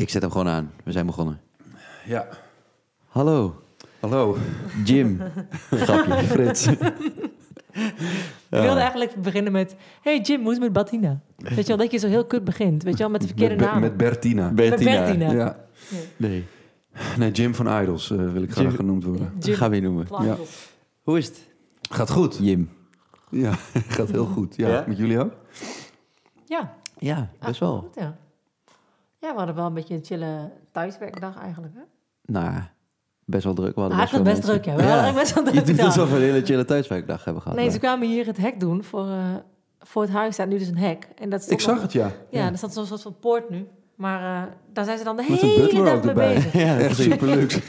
Ik zet hem gewoon aan. We zijn begonnen. Ja. Hallo, Hallo. Jim. Grapje. Frits. Ik wilde eigenlijk beginnen met... Hey Jim, hoe is het met Bettina? Weet je wel, dat je zo heel kut begint. Weet je wel, met de verkeerde met, naam. Met Bertina. Met Bertina. Ja. Nee, Nee, Jim van Idols eh, wil ik graag Jim. genoemd worden. dat gaan we je noemen. Ja. Hoe is het? Gaat goed. Jim. Ja, gaat heel goed. Ja, Ja? met jullie ook? Ja, Ja, best ah, wel. Goed, ja. Ja, we hadden wel een beetje een chille thuiswerkdag eigenlijk. Hè? Nou, best wel druk. We hadden best veel druk, ja. We hadden best wel druk doet gedaan. alsof we een hele chille thuiswerkdag hebben gehad. Nee, ze kwamen hier het hek doen voor, eh, voor het huis. staat nu dus een hek. En dat Ik zag nog- het, ja. Ja, er staat zo'n soort van poort nu. Maar eh, daar zijn ze dan de Met hele dag mee bezig. Ja, Echt super luxe.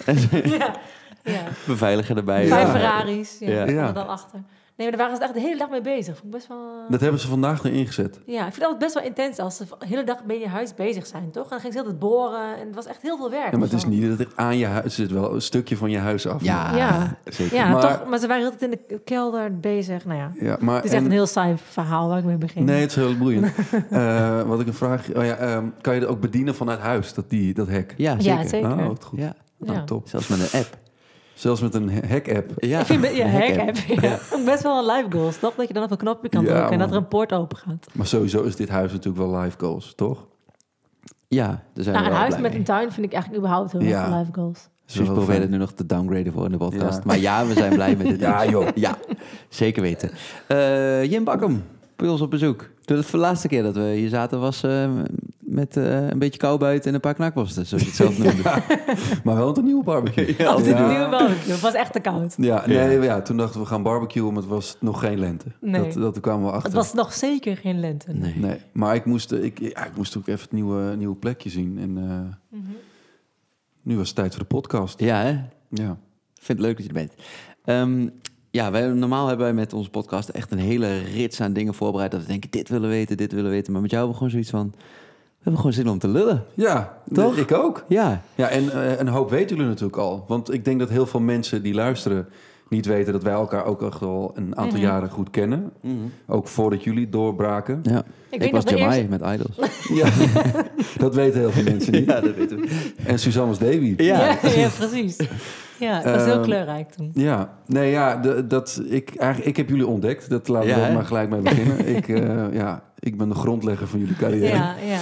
ja, ja. beveiliger erbij. Vijf Ja. Ferraris. Ja, Ja. ja. Ja. dan achter. Nee, maar daar waren ze echt de hele dag mee bezig. Vond ik best wel... eh, Dat hebben ze vandaag nog ingezet. Ja, ik vind het altijd best wel intens als ze de hele dag bij je huis bezig zijn, toch? En dan ging ze altijd boren en het was echt heel veel werk. Ja, maar het is niet dat het aan je huis het zit wel een stukje van je huis af. Ja, Ja. zeker. Ja, Maar- toch, maar ze waren altijd in de kelder bezig. Nou ja, Ja, maar het is echt en- een heel saai verhaal waar ik mee begin. Nee, het is heel boeiend. Eh, wat ik een vraag... Oh ja, ehm, kan je het ook bedienen vanuit huis, dat, die, dat hek? Ja, zeker. Ja, zeker. Oh, wat goed. Ja, Nou, Ja. top. zelfs met een app. Zelfs met een hek-app. Ja, ik vind ja, een hack hack-app. app. Ja. Ook best wel een live goals, toch? Dat je dan op een knopje kan Ja, drukken en dat er een poort open gaat. Maar sowieso is dit huis natuurlijk wel live goals, toch? Ja, daar zijn Nou, een wel huis blij met mee. een tuin vind ik eigenlijk überhaupt heel Ja. erg live goals. Dus wel we proberen het nu nog te downgraden voor in de podcast. Ja. Maar ja, we zijn blij met dit. Ja, joh. Ja, zeker weten. Eh, Jim Bakkum, bij ons op bezoek. De laatste keer dat we hier zaten was eh, met eh, een beetje kou buiten en een paar knakworsten, zoals je het zelf noemde. Maar wel een nieuwe barbecue. Ja, Altijd een nieuwe barbecue. Het was echt te koud. Ja, nee, ja. toen dachten we, we gaan barbecuen, maar het was nog geen lente. Nee. Dat, dat kwamen we achter. Het was nog zeker geen lente. Nee. Nee, maar ik moest, eh, ik, ja, ik moest ook even het nieuwe, nieuwe plekje zien. En eh, Mhm. nu was het tijd voor de podcast. Ja, hè? Ja. Ik vind het leuk dat je er bent. Ehm, ja, wij, normaal hebben wij met onze podcast echt een hele rits aan dingen voorbereid. Dat we denken, dit willen we weten, dit willen we weten. Maar met jou hebben we gewoon zoiets van, we hebben gewoon zin om te lullen. Ja, Toch? ik ook. Ja, Ja, en eh, een hoop weten jullie natuurlijk al. Want ik denk dat heel veel mensen die luisteren niet weten dat wij elkaar ook echt al een aantal Mhm. jaren goed kennen. Ook voordat jullie doorbraken. ja. Ik, was Jamai eerste... met Idols. Ja, dat weten heel veel mensen niet. dat weten we. En Suzanne was Davy. Ja, Ja, ja, precies. Ja, het was heel Ehm, kleurrijk toen. Ja, nee, ja, de- dat, ik, eigenlijk, ik heb jullie ontdekt. Dat laten we Ja, maar gelijk mee beginnen. ik, eh, ja, ik ben de grondlegger van jullie carrière. Ja, ja, ja.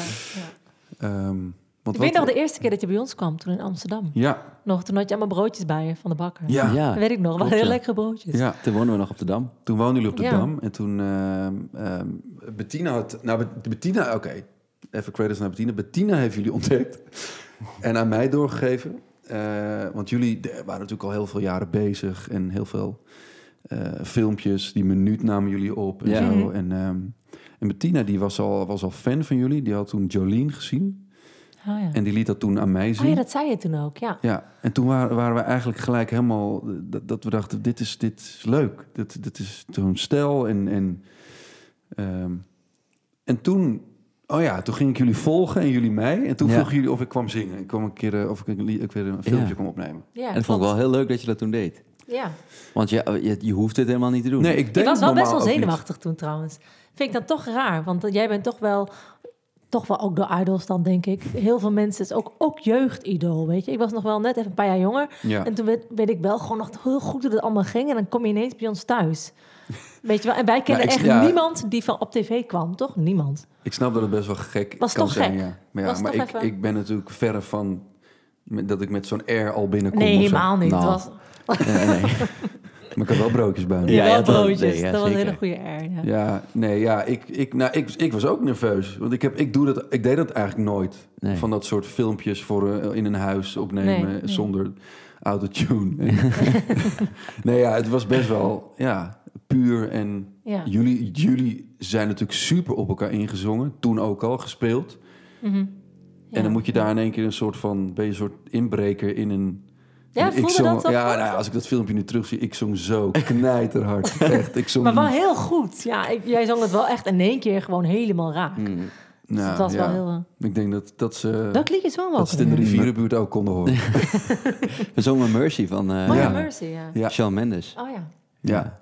Ehm, want Ik weet nog de eerste keer dat je bij ons kwam, toen in Amsterdam. Ja, Nog, toen had je allemaal broodjes bij je van de bakker. ja, ja. Dat weet ik nog, Klopt, wel heel ja. lekkere broodjes. Toen woonden we nog op de Dam. Toen woonden jullie op de Ja. Dam. En toen ehm, ehm, Bettina had... Nou, Bet- Bettina, oké. Even credits naar Bettina. Bettina heeft jullie ontdekt. en aan mij doorgegeven. Eh, want jullie waren natuurlijk al heel veel jaren bezig. En heel veel eh, filmpjes. Die minuut namen jullie op en Ja. zo. Mhm. En, ehm, en Bettina die was al, was al fan van jullie. Die had toen Jolene gezien. Oh, ja. En die liet dat toen aan mij zien. oh ja, dat zei je toen ook, ja. Ja, en toen waren, waren we eigenlijk gelijk helemaal... Dat, dat we dachten, dit is, dit is leuk. Dit, dit is zo'n stijl. En, en, ehm, en toen... Oh ja, toen ging ik jullie volgen en jullie mij. En toen Ja. vroegen jullie of ik kwam zingen. Ik kwam een keer eh, of ik, ik weer een filmpje Ja. kwam opnemen. ja en dat vond ik wel heel leuk dat je dat toen deed. Ja. Want je, je, je hoeft het helemaal niet te doen. Nee, ik Je deed was het wel best wel niet. zenuwachtig toen trouwens. Vind ik dan toch raar, want jij bent toch wel... Toch wel ook door idols dan, denk ik. Heel veel mensen is ook, ook jeugdidool, weet je. Ik was nog wel net even een paar jaar jonger. Ja. En toen weet, weet ik wel gewoon nog heel goed hoe het allemaal ging. En dan kom je ineens bij ons thuis. Weet je wel? En wij kennen ik- echt ja. niemand die van op tv kwam, toch? Niemand. Ik snap dat het best wel gek Was kan toch zijn, gek? ja. Maar, ja, Was maar ik, even- ik ben natuurlijk verre van... dat ik met zo'n air al binnenkom. Nee, helemaal niet. Nou. Het was, Nee, nee. Maar ik had wel broodjes bij me. Ja, ja, ja, wel dat- broodjes. nee, ja, dat was een hele goede air, ja. Ja, nee, ja, ik, ik, nou, ik, ik was ook nerveus. Want ik, heb, ik, doe dat, ik deed dat eigenlijk nooit. Nee. Van dat soort filmpjes voor eh, in een huis opnemen Nee, nee. zonder autotune. nee, ja, het was best wel ja, puur. En Ja. jullie, jullie zijn natuurlijk super op elkaar ingezongen. Toen ook al gespeeld. Mhm. En Ja. dan moet je daar in één keer een soort van... Ben je een soort inbreker in een... Ja, ik voelde zong, dat toch Ja, goed? nou, ja, als ik dat filmpje nu terugzie, ik zong zo knijterhard. Echt, ik zong... Maar wel heel goed. Ja, ik, jij zong het wel echt in één keer gewoon helemaal raak. Mm. Dus Nou, het was ja. wel heel... eh, Ik denk dat, dat ze... Welk liedje zongen we Dat ze het in de rivierenbuurt ook konden horen. We zongen Mercy van Oh ja, Ja. Mercy, ja. Ja. Shawn Mendes. Oh ja. Ja.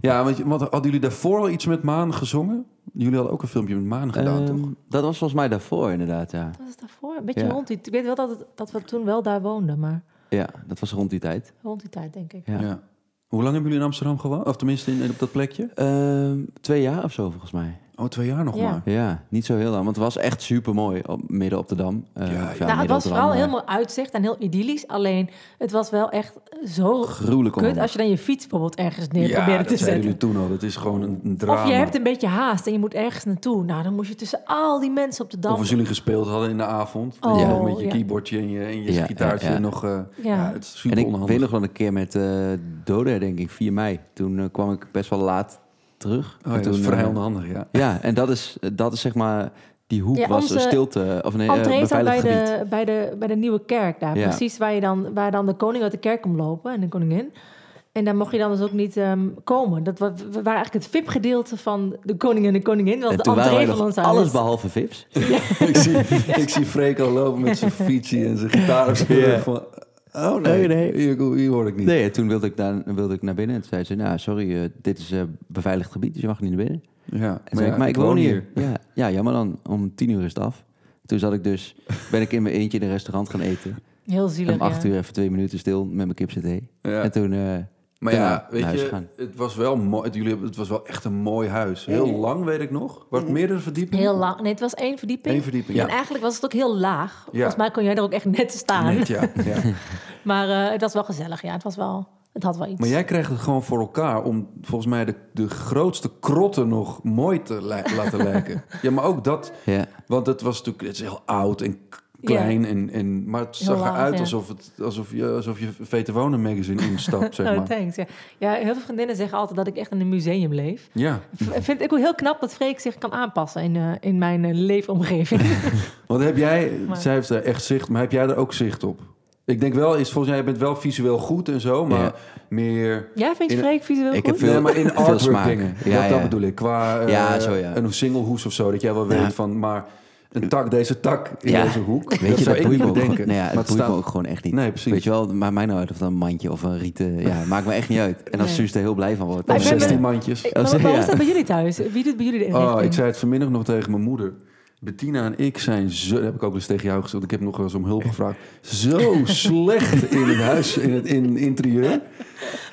Ja, want, want hadden jullie daarvoor al iets met Maan gezongen? Jullie hadden ook een filmpje met Maan gedaan, Ehm, toch? Dat was volgens mij daarvoor inderdaad, ja. Wat was daarvoor? Een beetje Ja. rond die... Ik weet wel dat, het- dat we toen wel daar woonden, maar Ja, dat was rond die tijd. rond die tijd denk ik. Ja. Ja. Hoe lang hebben jullie in Amsterdam gewoond? Of tenminste in, op dat plekje? Ehm, twee jaar of zo volgens mij. Oh, twee jaar nog Ja. maar. Ja, niet zo heel lang. Want het was echt super mooi midden op de Dam. Eh, Ja, ja. nou, het was vooral maar helemaal uitzicht en heel idyllisch. Alleen, het was wel echt zo Gruwelijk om. kut als je dan je fiets bijvoorbeeld ergens neer Ja, probeerde dat te zetten. jullie toen al. Dat is gewoon een, een drama. Of je hebt een beetje haast en je moet ergens naartoe. Nou, dan moest je tussen al die mensen op de dam. Of als jullie gespeeld hadden in de avond. Oh, nog met je ja. keyboardje en je, en je Ja, gitaartje ja, ja. nog... eh, ja. Ja. het is En ik onhandig. weet nog wel een keer met eh Doder, denk ik, 4 mei. Toen kwam ik best wel laat terug. Oh, ja, En dat is vrij eh, onhandig, ja. Ja, en dat is, dat is zeg maar... Die hoek Ja, was een stilte... Of nee, eh, Entree staat bij gebied. de, bij, de, bij de nieuwe kerk daar. Ja. Precies waar, je dan, waar dan de koning uit de kerk komt lopen en de koningin. En daar mocht je dan dus ook niet ehm, komen. Dat wa- we waren eigenlijk het VIP-gedeelte van de koning en de koningin. Dat was de entree van ons huis. alles behalve vips. ik, zie, ik zie Freek al lopen met zijn fietsie en zijn gitaar van... Oh nee, Nee, nee. Hier, hier hoor ik niet. Nee, toen wilde ik, daar, wilde ik naar binnen. En toen zei ze, nou, sorry, eh, dit is eh, beveiligd gebied, dus je mag niet naar binnen. Ja, En zei ik, maar ik woon hier. Ja, ja, jammer dan. Om tien uur is het af. Toen zat ik dus, ben ik in mijn eentje in een restaurant gaan eten. Heel zielig, Om acht ja. uur even twee minuten stil met mijn. Ja. En toen, eh, Maar ja, weet je, het was wel mooi. Jullie, hebben- het was wel echt een mooi huis. Heel lang, weet ik nog. Was het meerdere verdiepingen? Heel lang. Nee, het was één verdieping. Eén verdieping, En eigenlijk was het ook heel laag. Ja. Volgens mij kon jij er ook echt net staan. Net, ja. ja. Maar eh, het was wel gezellig, ja. Het, was wel, het had wel iets. Maar jij kreeg het gewoon voor elkaar om volgens mij de, de grootste krotten nog mooi te li- laten lijken. Ja, maar ook dat, ja. want het was natuurlijk het is heel oud en klein. En, en, maar het Heel zag laag, eruit ja. alsof, het, alsof je, alsof je Vete Wonen magazine instapt, zeg Oh, maar. thanks. Ja. ja, heel veel vriendinnen zeggen altijd dat ik echt in een museum leef. Ja, V- vind ik ook heel knap dat Freek zich kan aanpassen in, eh, in mijn eh, leefomgeving. want heb jij, Maar- zij heeft er echt zicht, maar heb jij er ook zicht op? Ik denk wel, is volgens mij, je bent wel visueel goed en zo, maar Ja. meer... Jij vindt In- Freek visueel Ik goed? heb veel- maar in artwork dingen. Ja, dat, dat ja. bedoel ik. Qua eh, Ja, zo, ja. een singelhoes of zo, dat jij wel weet Ja. van, maar een tak, deze tak in Ja. deze hoek. Weet je, zou dat ik niet gewoon, nee, ja, maar het het boeit staat, me ook gewoon echt niet. Nee, precies. Weet je wel, maakt mij nou uit of dat een mandje of een rieten... Ja, maakt me echt niet uit. En als Nee. Suus er heel blij van wordt. Of ik ben 16 met- mandjes. Ik- maar, hoe ja. is dat bij jullie thuis? Wie doet bij jullie de inrichting? Oh, ik zei het vanmiddag nog tegen mijn moeder. Bettina en ik zijn zo, dat heb ik ook eens tegen jou gezegd. Ik heb nog wel eens om hulp gevraagd. Zo slecht in het huis, in het in interieur.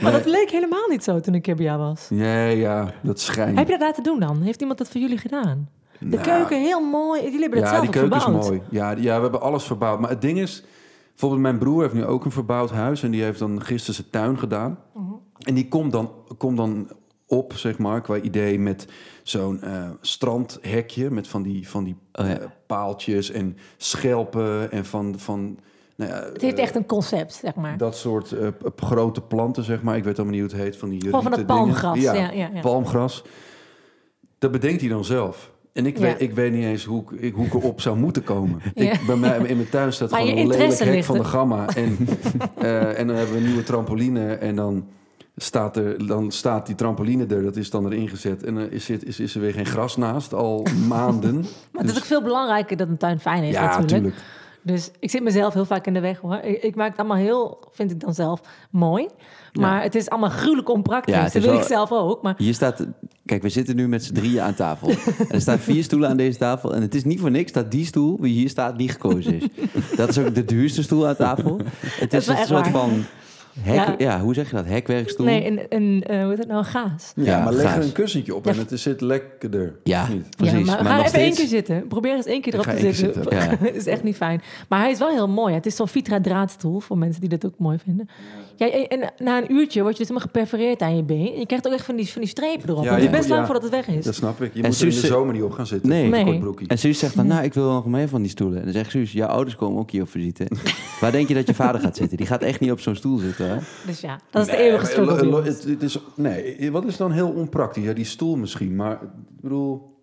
Maar dat leek helemaal niet zo toen ik hier bij jou was. Ja, ja, dat schijnt. Heb je dat laten doen dan? Heeft iemand dat voor jullie gedaan? De Nou, keuken heel mooi. Jullie hebben het Ja, zelf die keuken verbouwd. is mooi. Ja, ja, we hebben alles verbouwd. Maar het ding is, bijvoorbeeld mijn broer heeft nu ook een verbouwd huis. En die heeft dan gisteren zijn tuin gedaan. Mhm. En die komt dan, komt dan op, zeg maar, qua idee met zo'n eh, strandhekje. Met van die, van die Oh, ja. eh, paaltjes en schelpen en van... van nou ja, Het heeft eh, echt een concept, zeg maar. Dat soort eh, p- grote planten, zeg maar. Ik weet allemaal niet hoe het heet. Van die van dingen. palmgras. Ja, ja, ja. palmgras. Dat bedenkt hij dan zelf. En ik, Ja. weet, ik weet niet eens hoe, ik- hoe ik erop zou moeten komen. Ja. Ik, bij mij, in mijn tuin staat Maar gewoon een lelijk hek van de gamma. En, eh, en dan hebben we een nieuwe trampoline. En dan staat, er, dan staat die trampoline er. Dat is dan erin gezet. En dan is, is, is er weer geen gras naast. Al maanden. Maar het is Dus- ook veel belangrijker dat een tuin fijn is ja, natuurlijk. natuurlijk. Dus ik zit mezelf heel vaak in de weg hoor. Ik, ik maak het allemaal heel, vind ik dan zelf, mooi. Maar het is allemaal gruwelijk onpraktisch. Ja, dat wil wel- ik zelf ook. Maar Hier staat... Kijk, we zitten nu met z'n drieën aan tafel. En er staan vier stoelen aan deze tafel. En het is niet voor niks dat die stoel, die hier staat, niet gekozen is. Dat is ook de duurste stoel aan tafel. Het is een soort waar. van... Hek, Ja. ja. hoe zeg je dat? Hekwerkstoel? nee, een, een eh, hoe heet het nou, een gaas. Ja, Ja, maar leg er een kussentje op Ja, en het zit lekkerder. Ja, of niet? precies. Ja, maar, maar ga nog even één keer zitten. Probeer eens één keer erop te zitten. Het is echt niet fijn. Maar hij is wel heel mooi. Het is zo'n Vitra draadstoel voor mensen die dat ook mooi vinden. Ja, en, en na een uurtje word je dus helemaal geperforeerd aan je been. Je krijgt ook echt van die, van die strepen erop. Ja, het is ja, best lang ja. voordat het weg is. Dat snap ik. Je En moet er in de Suus- zomer niet op gaan zitten. Nee. En Suus zegt dan, nou, ik wil nog meer van die stoelen. En dan zegt Suus, jouw ouders komen ook hier op visite. Waar denk je dat je vader gaat zitten? Die gaat echt niet op zo'n stoel zitten, hè? Dus ja, dat is de Nee, eeuwige maar struggle. lo- lo- jongens. het, het is, nee, wat is dan heel onpraktisch? Ja, die stoel misschien, maar ik bedoel...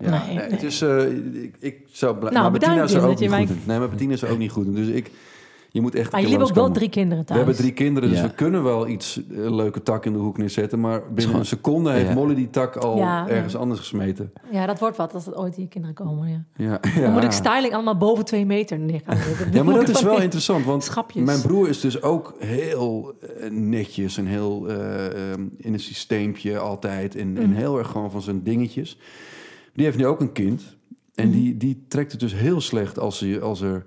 Ja, Nee, nee, nee. Het is, eh, ik, ik zou blij- Nou, maar Bettina zou Jim, ook niet mij- goed. Nee, maar Bettina zou ook niet goed. Dus ik, Je moet echt Maar jullie hebben ook wel drie kinderen We hebben drie kinderen, dus Ja. we kunnen wel iets eh, leuke tak in de hoek neerzetten. Maar binnen gewoon- een seconde heeft Ja. Molly die tak al Ja, ergens ja. anders gesmeten. Ja, dat wordt wat als er ooit die kinderen komen. Ja. Ja, Dan moet ik styling allemaal boven twee meter neer gaan zetten. Ja, maar dat is wel interessant, want Schapjes. mijn broer is dus ook heel eh, netjes en heel eh, ehm, in een systeempje altijd en, en Mm. heel erg gewoon van zijn dingetjes. Die heeft nu ook een kind en Mhm. die, die trekt het dus heel slecht als hij, als, er,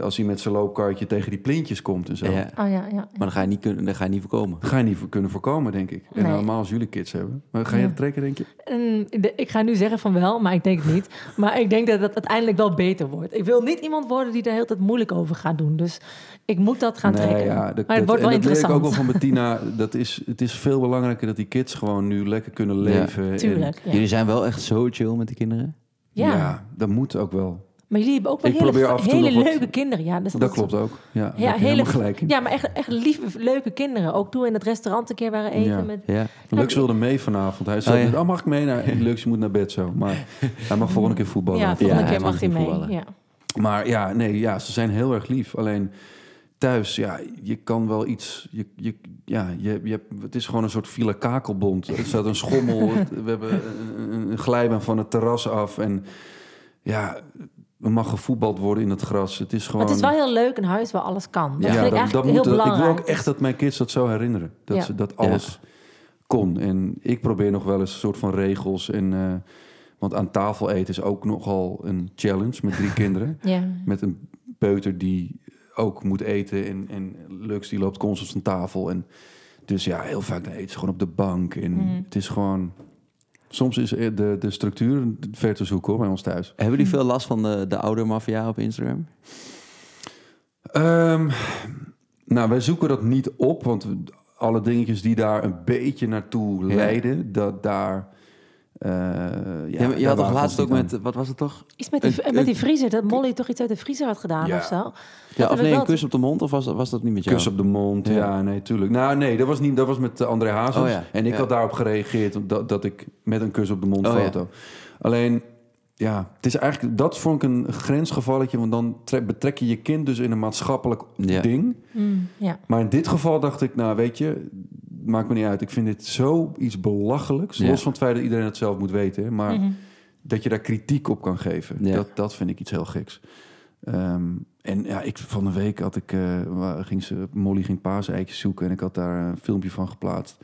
als hij met zijn loopkarretje tegen die plintjes komt en zo. Ja. Oh ja, ja. Maar dan ga je niet, kunnen, dan ga je niet voorkomen. Dat ga je niet voor- kunnen voorkomen, denk ik. En Nee. helemaal als jullie kids hebben. Maar ga je Ja. het trekken, denk je? En de- ik ga nu zeggen van wel, maar ik denk het niet. Maar ik denk dat het uiteindelijk wel beter wordt. Ik wil niet iemand worden die er heel tijd moeilijk over gaat doen. Dus ik moet dat gaan Nee, trekken. ja, dat, maar het wordt dat, wel en dat ik interessant. ook wel van Bettina. Dat is, het is veel belangrijker dat die kids gewoon nu lekker kunnen leven. en- Tuurlijk. Ja. Jullie zijn wel echt zo chill met die kinderen. Ja. ja. dat moet ook wel. Maar jullie hebben ook wel Ik probeer hele, hele wat- leuke kinderen. Ja, dus Dat klopt ook. Ja, Ja, hele, helemaal gelijk in. ja, maar echt, echt lieve, leuke kinderen. Ook toen we in het restaurant een keer waren eten. Ja. Met, Ja. Lux wilde mee vanavond. Hij zei, Oh, oh, mag ik mee? Nou, Lux je moet naar bed zo. Maar hij mag volgende keer voetballen. ja, volgende Ja, keer hij mag mag hij mee. voetballen. Ja. Maar ja, nee, ja, ze zijn heel erg lief. Alleen thuis, ja, je kan wel iets... Je, je, ja, je, je, hebt- het is gewoon een soort file kakelbond. Er staat een schommel. het- we hebben een, een- een glijbaan van het terras af. En ja, er mag gevoetbald worden in het gras. Het is gewoon... Maar het is wel heel leuk, een huis waar alles kan. Dat ja, vind ik dat, eigenlijk dat heel moet, belangrijk. Ik wil ook echt dat mijn kids dat zo herinneren. Dat, Ja. ze, dat alles kon. En ik probeer nog wel eens een soort van regels. En, eh, want aan tafel eten is ook nogal een challenge met drie kinderen. Ja. Met een peuter die ook moet eten. En, en Lux die loopt constant van tafel. En dus ja, heel vaak dan eten ze gewoon op de bank. En Mhm. het is gewoon... Soms is eh, de, de structuur ver te zoeken hoor, bij ons thuis. Hebben jullie veel last van de, de oudermafia op Instagram? Ehm, nou, wij zoeken dat niet op, want alle dingetjes die daar een beetje naartoe Ja. leiden, dat daar. Eh, ja, je had toch laatst ook met, wat was het toch? Iets met die, Een- met die vriezer, dat Molly toch iets uit de vriezer had gedaan Ja. of zo. Ja, of nee, een kus op de mond? Of was, dat- was dat niet met jou? Kus op de mond, ja, Ja. nee, tuurlijk. Nou, nee, dat was, niet, dat was met eh, André Hazes. Oh, ja. En ik Ja. had daarop gereageerd dat, dat ik met een kus op de mond Oh, ja. foto. Alleen, ja, het is eigenlijk, dat vond ik een grensgevalletje, want dan trek- betrek je je kind dus in een maatschappelijk Ja. ding. Mm, ja. Maar in dit geval dacht ik, nou weet je, maakt me niet uit. Ik vind dit zo iets belachelijks. Ja. Los van het feit dat iedereen het zelf moet weten. Maar Mhm. dat je daar kritiek op kan geven. Ja. Dat, dat vind ik iets heel geks. Ehm, en ja, ik, van de week had ik, eh, wa- ging ze, Molly ging paaseitjes zoeken en ik had daar een filmpje van geplaatst.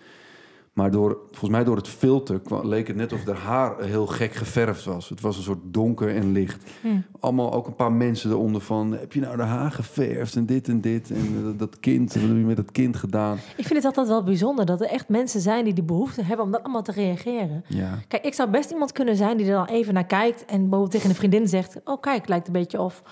Maar door, volgens mij door het filter leek het net of haar haar heel gek geverfd was. Het was een soort donker en licht. Hm. Allemaal ook een paar mensen eronder van... heb je nou de haar geverfd en dit en dit en eh, dat, dat kind, wat heb je met dat kind gedaan? Ik vind het altijd wel bijzonder dat er echt mensen zijn die die behoefte hebben om dat allemaal te reageren. Ja, Kijk, ik zou best iemand kunnen zijn die er dan even naar kijkt en bijvoorbeeld tegen een vriendin zegt: Oh, kijk, lijkt een beetje of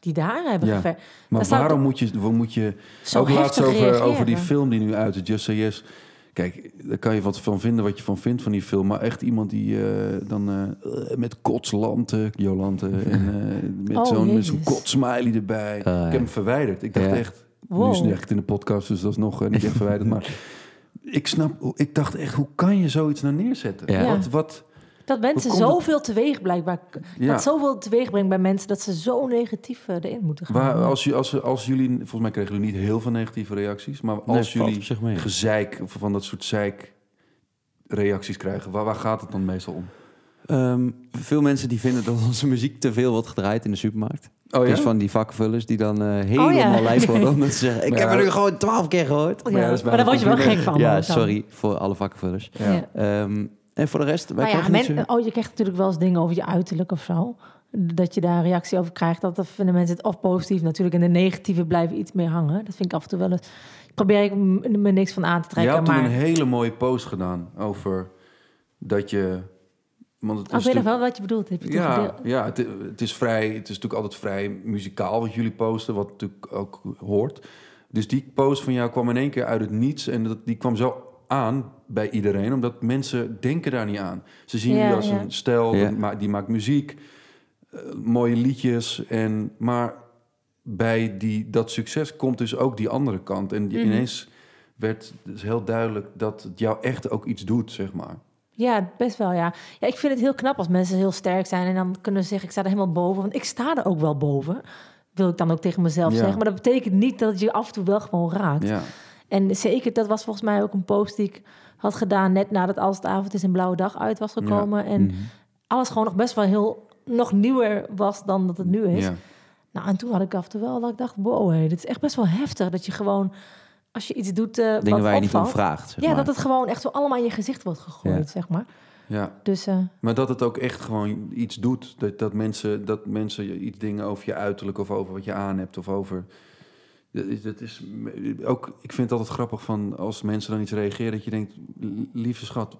die de haren hebben Ja. geverfd. maar waarom moet je, waarom moet je Zo ook laatst over, reageren. over die film die nu uit is, Just Say Yes. Kijk, daar kan je wat van vinden wat je van vindt van die film. Maar echt iemand die eh, dan eh, eh, met kotslanten, Jolante, en eh, met Oh, zo'n met zo'n kotsmiley erbij. Ah, ja. Ik heb hem verwijderd. Ik dacht Ja. echt, nu is het echt in de podcast, dus dat is nog niet echt verwijderd. Maar ik snap, ik dacht echt, hoe kan je zoiets nou neerzetten? Ja. Wat, wat, Dat mensen het- zoveel teweeg blijkbaar. ja. Dat zoveel teweeg brengt bij mensen dat ze zo negatief eh, erin moeten gaan. Waar, als, als, als jullie, volgens mij kregen jullie niet heel veel negatieve reacties, maar als jullie op zich mee. gezeik of van dat soort zeik reacties krijgen, waar, waar gaat het dan meestal om? Ehm, veel mensen die vinden dat onze muziek te veel wordt gedraaid in de supermarkt. Oh Dus van die vakkenvullers die dan eh, helemaal Oh ja. lijf worden. Omdat ze zeggen, ik Maar heb ja. er nu gewoon twaalf keer gehoord. Ja, maar ja, maar daar word je wel gek van. ja, sorry voor alle vakkenvullers. Ja. En voor de rest, wij Maar ja, krijgen niet men, zo- oh, je krijgt natuurlijk wel eens dingen over je uiterlijk of zo. Dat je daar een reactie over krijgt. Dat vinden mensen het of positief. Natuurlijk in de negatieve blijven iets meer hangen. Dat vind ik af en toe wel eens... Probeer ik me niks van aan te Je trekken. had toen maar een hele mooie post gedaan over dat je... Want het Oh, ik weet nog natuurlijk- wel wat je bedoelt. Heb je toen Ja, ja het, het is vrij. Het is natuurlijk altijd vrij muzikaal wat jullie posten, wat natuurlijk ook hoort. Dus die post van jou kwam in één keer uit het niets en dat, die kwam zo aan bij iedereen, omdat mensen denken daar niet aan. Ze zien Ja, jullie als ja. een stel, Ja. die ma- die maakt muziek, eh, mooie liedjes, en, maar bij die, dat succes komt dus ook die andere kant. En die- Mhm. ineens werd dus heel duidelijk dat het jou echt ook iets doet, zeg maar. Ja, best wel, ja. Ja, ik vind het heel knap als mensen heel sterk zijn... en dan kunnen ze zeggen, ik sta er helemaal boven. Want ik sta er ook wel boven. Wil ik dan ook tegen mezelf Ja. zeggen. Maar dat betekent niet dat het je af en toe wel gewoon raakt. Ja. En zeker, dat was volgens mij ook een post die ik had gedaan... net nadat Als het avond is een blauwe dag uit was gekomen. En Mhm. alles gewoon nog best wel heel... nog nieuwer was dan dat het nu is. Ja. Nou, en toen had ik af en toe wel dat ik dacht... wow, hé, dit is echt best wel heftig. Dat je gewoon, als je iets doet eh Dingen wat waar je niet om vraagt. Zeg ja, maar. dat het gewoon echt zo allemaal in je gezicht wordt gegooid, zeg maar. ja. Dus eh, Maar dat het ook echt gewoon iets doet. Dat, dat, mensen, dat mensen je iets dingen over je uiterlijk of over wat je aan hebt of over. Dat is, dat is ook, ik vind het altijd grappig van als mensen dan iets reageren, dat je denkt, lieve schat,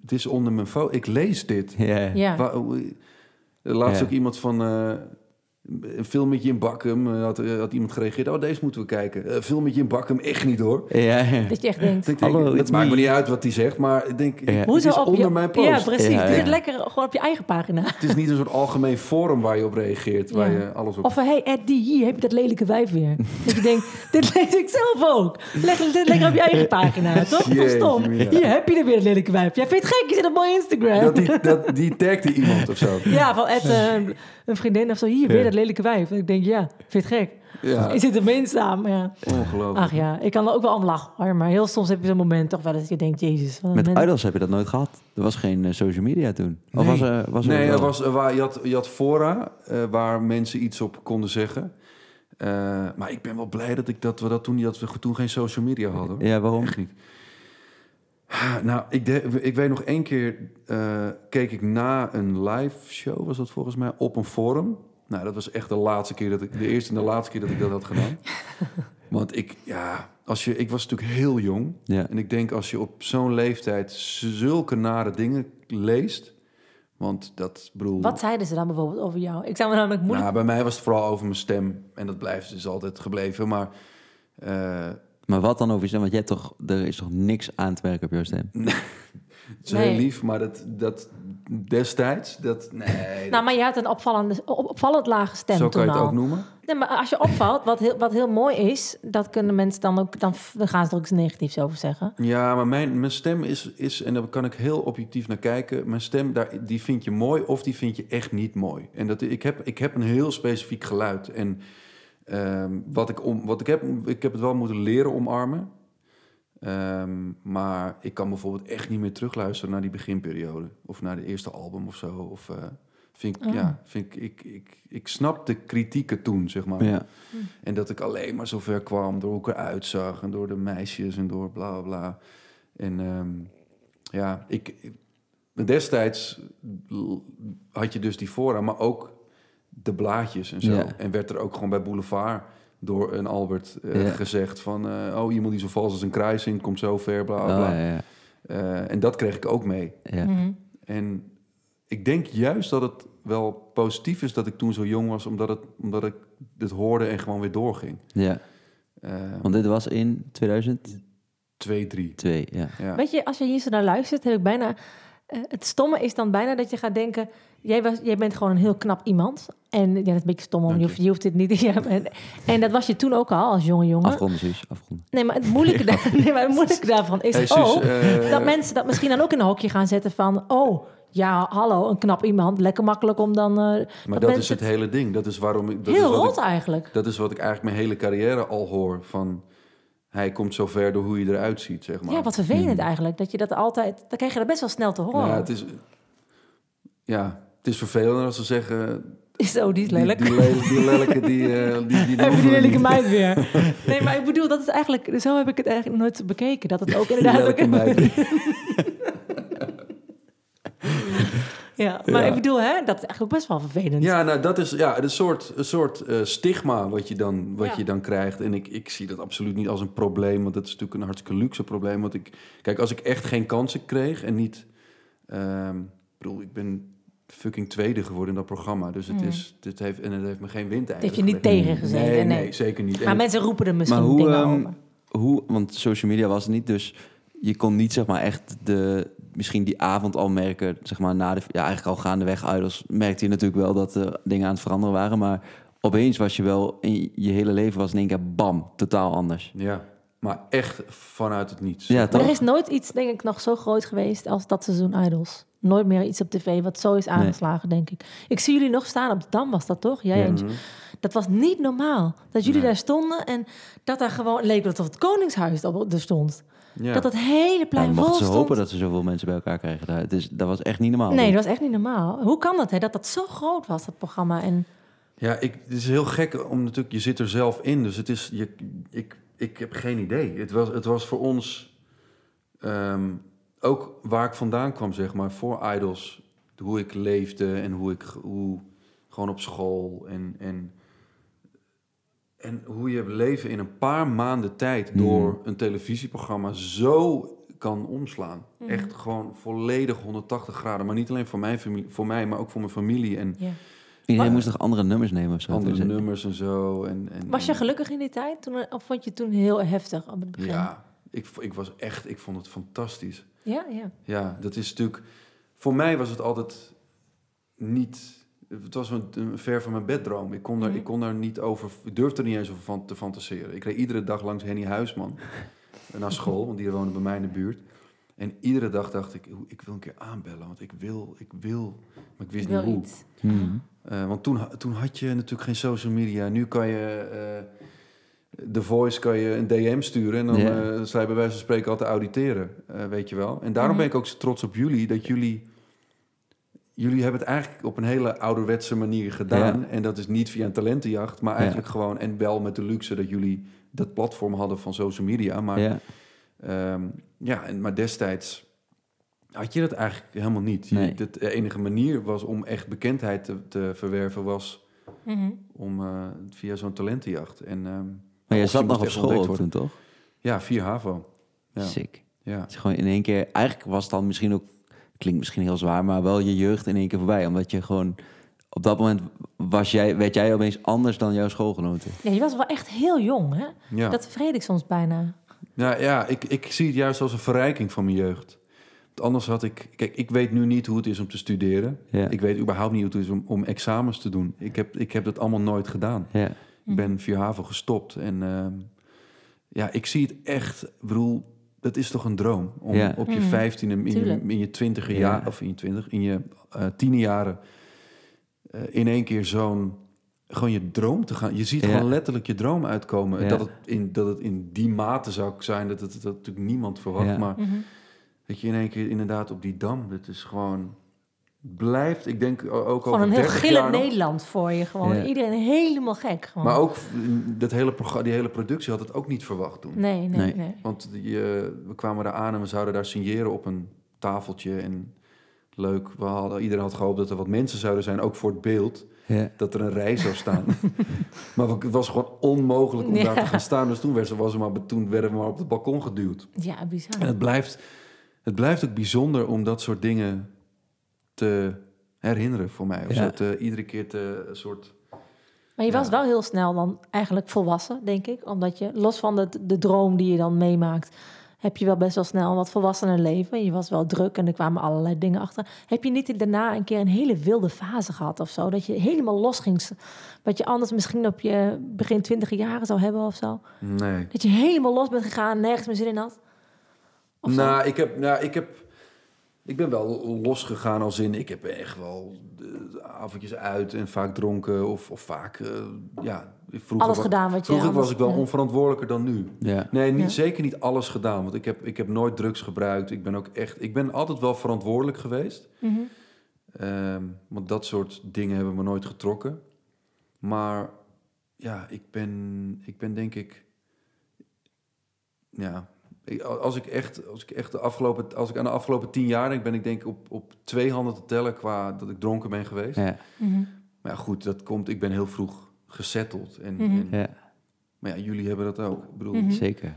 het is onder mijn foto. Ik lees dit. Ja, ja. ja. Wa- Laatst ook iemand van eh, een filmpje in Bakkum eh, had, eh, had iemand gereageerd. Oh, deze moeten we kijken. Een filmpje in Bakkum, echt niet hoor. Ja, ja. Dat je echt denkt... Ik denk, Hallo, het maakt me. niet uit wat hij zegt, maar ik denk, Ja. Hoezo is op onder je, mijn post. Ja, precies. Ja, het lekker gewoon op je eigen pagina. Het is niet een soort algemeen forum waar je op reageert, waar je alles op... Of van, hey Ed, die hier heb je dat lelijke wijf weer. dat je denkt, dit lees ik zelf ook. Leg dit lekker op je eigen pagina, toch? Stom. Hier heb je er weer dat lelijke wijf. Jij vindt het gek, je zit op mijn Instagram. Dat die, dat, die tagde iemand of zo. Ja, van Ed, eh, een vriendin of zo. Hier, weer dat lelijke wijf. En ik denk, ja, vind je het gek? Ja, Je zit er staan. Maar ja. ongelooflijk. Ach ja, ik kan er ook wel om lachen. hoor. Maar heel soms heb je zo'n moment toch wel dat je denkt, jezus. een Met mens- Idols heb je dat nooit gehad. Er was geen eh, social media toen. Of Nee. was er, was er nee, er was, er wa- je, had, je had fora eh, waar mensen iets op konden zeggen. Eh, maar ik ben wel blij dat, ik, dat we dat toen, dat we toen geen social media hadden. hoor. Ja, waarom? Echt niet. Ah, Nou, ik, de- ik weet nog één keer eh, keek ik na een live show, was dat volgens mij, op een forum. Nou, dat was echt de laatste keer dat ik, de eerste en de laatste keer dat ik dat had gedaan. Want ik, ja, als je, ik was natuurlijk heel jong. Ja. En ik denk als je op zo'n leeftijd zulke nare dingen leest. Want dat bedoel. Wat zeiden ze dan bijvoorbeeld over jou? Ik zou me namelijk moeilijk... Nou, bij mij was het vooral over mijn stem. En dat blijft dus altijd gebleven. Maar eh, Maar wat dan over je stem? Want jij hebt toch, er is toch niks aan te werken op jouw stem? het is Nee. heel lief. Maar dat, dat destijds, dat nee. Nou, maar je had een opvallende, op- opvallend lage stem zo kan toen je het al. ook noemen. Nee, maar als je opvalt, wat heel, wat heel mooi is, dat kunnen mensen dan ook, dan, dan gaan ze er ook iets negatiefs over zeggen. Ja, maar mijn, mijn stem is, is, en daar kan ik heel objectief naar kijken. Mijn stem, daar, die vind je mooi of die vind je echt niet mooi. En dat, ik, heb, ik heb een heel specifiek geluid. En ehm, wat, ik om, wat ik heb, ik heb het wel moeten leren omarmen. Ehm, maar ik kan bijvoorbeeld echt niet meer terugluisteren naar die beginperiode. Of naar de eerste album of zo. Of, eh, vind ik, Ah. ja, vind ik, ik, ik, ik snap de kritieken toen, zeg maar. Ja. En dat ik alleen maar zo ver kwam door hoe ik eruit zag en door de meisjes en door bla bla bla. En ehm, ja, ik, ik- destijds had je dus die fora, maar ook de blaadjes en zo. Ja. En werd er ook gewoon bij Boulevard door een Albert eh, Ja. gezegd van... eh, oh, iemand die zo vals als een kruis in, komt zo ver, bla bla. Oh, bla. ja, ja. Eh, en dat kreeg ik ook mee. Ja. Mhm. En ik denk juist dat het wel positief is dat ik toen zo jong was... omdat, het, omdat ik dit hoorde en gewoon weer doorging. ja. Eh, Want dit was in 2002, Twee, drie. ja. Ja. Weet je, als je hier zo naar luistert, heb ik bijna... eh, het stomme is dan bijna dat je gaat denken... Jij, was, jij bent gewoon een heel knap iemand. En ja, dat is een beetje stom, om, je hoeft, je hoeft dit niet... Ja, en, en dat was je toen ook al, als jonge jongen. Afronden, Suus, afronden. Nee, maar het moeilijke, daar- nee, maar het moeilijke daarvan is Hey, ook... eh, dat mensen dat misschien dan ook in een hokje gaan zetten van... Oh, ja, hallo, een knap iemand. Lekker makkelijk om dan... eh, Maar dat, is het hele ding. Dat is waarom ik. Dat heel is wat rot ik, eigenlijk. dat is wat ik eigenlijk mijn hele carrière al hoor. Van hij komt zo ver door hoe je eruit ziet, zeg maar. Ja, wat vervelend eigenlijk. Dat je dat altijd... Dan krijg je dat best wel snel te horen. Nou, het is. Ja, het is vervelend als ze zeggen. Zo, die is Die, lelijk. die, lelijke, die lelijke, die, eh, die, die, die lelijke meid weer. Nee, maar ik bedoel, dat is eigenlijk... Zo heb ik het eigenlijk nooit bekeken. Dat het ook Die inderdaad... lelijke ook- meid. ja, maar Ja. ik bedoel, hè, dat is eigenlijk ook best wel vervelend. Ja, nou, dat is ja, een soort, een soort eh, stigma wat, je dan, wat Ja. je dan krijgt. En ik, ik zie dat absoluut niet als een probleem, want dat is natuurlijk een hartstikke luxe probleem. Want ik, kijk, als ik echt geen kansen kreeg en niet. ehm, ik bedoel, ik ben fucking tweede geworden in dat programma. Dus het, Mm. is, dit heeft, en het heeft me geen wind Dat heeft je niet tegengezeten. Nee, Nee, nee, zeker niet. Maar En- mensen roepen er misschien Maar hoe, dingen over. hoe, want social media was het niet, dus je kon niet zeg maar echt de, misschien die avond al merken, zeg maar na de, ja eigenlijk al gaandeweg Idols, merkte je natuurlijk wel dat er dingen aan het veranderen waren, maar opeens was je wel, in je hele leven was in één keer bam, totaal anders. ja. Maar echt vanuit het niets. Ja, toch? er is nooit iets, denk ik, nog zo groot geweest als dat seizoen Idols. Nooit meer iets op tv wat zo is aangeslagen, denk ik. Ik zie jullie nog staan op de Dam, was dat toch? Jij Ja. en Mhm. Dat was niet normaal. Dat jullie Nee. daar stonden en dat daar gewoon leek alsof het Koningshuis er stond. Ja. Dat het hele plein vol mochten ze stond. hopen dat ze zoveel mensen bij elkaar krijgen. daar. Dus dat was echt niet normaal. Nee, dat was echt niet normaal. Hoe kan dat, hè? Dat dat zo groot was, dat programma. En Ja, ik, het is heel gek, om natuurlijk, je zit er zelf in, dus het is, je, ik, ik heb geen idee. Het was, het was voor ons, ehm, ook waar ik vandaan kwam, zeg maar, voor Idols, hoe ik leefde en hoe ik, hoe, gewoon op school en, en, en hoe je leven in een paar maanden tijd Hmm. door een televisieprogramma zo kan omslaan. Mhm. Echt gewoon volledig 180 graden, maar niet alleen voor, mijn familie, voor mij, maar ook voor mijn familie en ja. Iedereen Maar- moest toch andere nummers nemen of zo? andere Dus, nummers en zo. En, en, Was je gelukkig in die tijd? Toen, of vond je het toen heel heftig op het begin? Ja, ik, ik was echt, ik vond het fantastisch. Ja, ja. Ja, dat is natuurlijk, voor mij was het altijd niet, het was een, een ver van mijn beddroom. Ik kon, daar, Mhm. ik kon daar niet over, ik durfde er niet eens over van te fantaseren. Ik reed iedere dag langs Henny Huisman naar school, want die woonde bij mij in de buurt. En iedere dag dacht ik, "Oeh, ik wil een keer aanbellen, want ik wil, ik wil, maar ik wist Ik niet hoe. iets. hmm. Eh, want toen, toen had je natuurlijk geen social media. Nu kan je eh The Voice kan je een DM sturen en dan eh sta je bij wijze van spreken al te auditeren, eh, weet je wel. En daarom Mhm. ben ik ook zo trots op jullie dat jullie jullie hebben het eigenlijk op een hele ouderwetse manier gedaan en dat is niet via een talentenjacht, maar Ja. eigenlijk gewoon en wel met de luxe dat jullie dat platform hadden van social media, maar ja. Ehm, ja, en, maar destijds had je dat eigenlijk helemaal niet. Je- Nee. De enige manier was om echt bekendheid te, te verwerven was Mhm. om eh, via zo'n talentenjacht. En, ehm, Maar jij je zat nog op school toen, toch? Ja, 4 HAVO. Ja. Sick. Ja. Het is gewoon in één keer... Eigenlijk was het dan misschien ook... Klinkt misschien heel zwaar, maar wel je jeugd in één keer voorbij. Omdat je gewoon... Op dat moment was jij, werd jij opeens anders dan jouw schoolgenoten. Ja, je was wel echt heel jong, hè? Ja. Dat vergeet ik soms bijna. Nou ja, ik, ik zie het juist als een verrijking van mijn jeugd. Want anders had ik... Kijk, ik weet nu niet hoe het is om te studeren. Ja. Ik weet überhaupt niet hoe het is om, om examens te doen. Ik heb, ik heb dat allemaal nooit gedaan. Ja. Ik ben via HAVO gestopt. En ehm, ja, ik zie het echt. Ik bedoel, dat is toch een droom? Om Ja. op je Mhm. vijftiende, in je, in je twintiger Ja. jaar, of in je twintig, in je eh tiende jaren, eh, in één keer zo'n, gewoon je droom te gaan. Je ziet Ja. gewoon letterlijk je droom uitkomen. Ja. Dat, het in, dat het in die mate zou zijn, dat het dat natuurlijk niemand verwacht. Ja. Maar Mhm. dat je in één keer inderdaad op die dam, dat is gewoon, blijft, ik denk ook Gewoon over een heel 30 gillend Nederland voor je. Gewoon Ja. iedereen helemaal gek. Gewoon. Maar ook dat hele programma, die hele productie had het ook niet verwacht toen. Nee, nee, Nee. nee. Want die, eh, we kwamen daar aan en we zouden daar signeren op een tafeltje. En leuk, we hadden, iedereen had gehoopt dat er wat mensen zouden zijn, ook voor het beeld. Ja. Dat er een rij zou staan. maar het was gewoon onmogelijk om Ja. daar te gaan staan. Dus toen, werd ze, was ze maar, toen werden we maar op het balkon geduwd. Ja, bizar. En het blijft, het blijft ook bijzonder om dat soort dingen te herinneren voor mij. Of Ja. zo te, iedere keer te een soort... Maar je was Ja. wel heel snel dan eigenlijk volwassen, denk ik. Omdat je, los van de, de droom die je dan meemaakt... heb je wel best wel snel een wat volwassener leven. Je was wel druk en er kwamen allerlei dingen achter. Heb je niet daarna een keer een hele wilde fase gehad of zo? Dat je helemaal los ging... Wat je anders misschien op je begin twintig jaren zou hebben of zo? Nee. Dat je helemaal los bent gegaan, nergens meer zin in had? Of zo? Nou, ik heb, nou, ik heb, ik ben wel losgegaan als in, ik heb echt wel avondjes uit en vaak dronken of, of vaak, eh, ja, vroeger, Alles gedaan wat je vroeger anders- was ik wel ja. onverantwoordelijker dan nu. Ja. Nee, niet, Ja. zeker niet alles gedaan, want ik heb, ik heb nooit drugs gebruikt. Ik ben ook echt, ik ben altijd wel verantwoordelijk geweest. Mhm. Ehm, want dat soort dingen hebben me nooit getrokken. Maar ja, ik ben, ik ben denk ik, ja, ik- als ik echt, als ik echt de afgelopen, als ik aan de afgelopen tien jaar denk, ben ik denk ik op, op twee handen te tellen qua dat ik dronken ben geweest. Ja. Mhm. Maar ja, goed, dat komt, ik ben heel vroeg gesetteld. En, Mhm. en- ja, maar ja, jullie hebben dat ook. Ik bedoel, Mhm. zeker.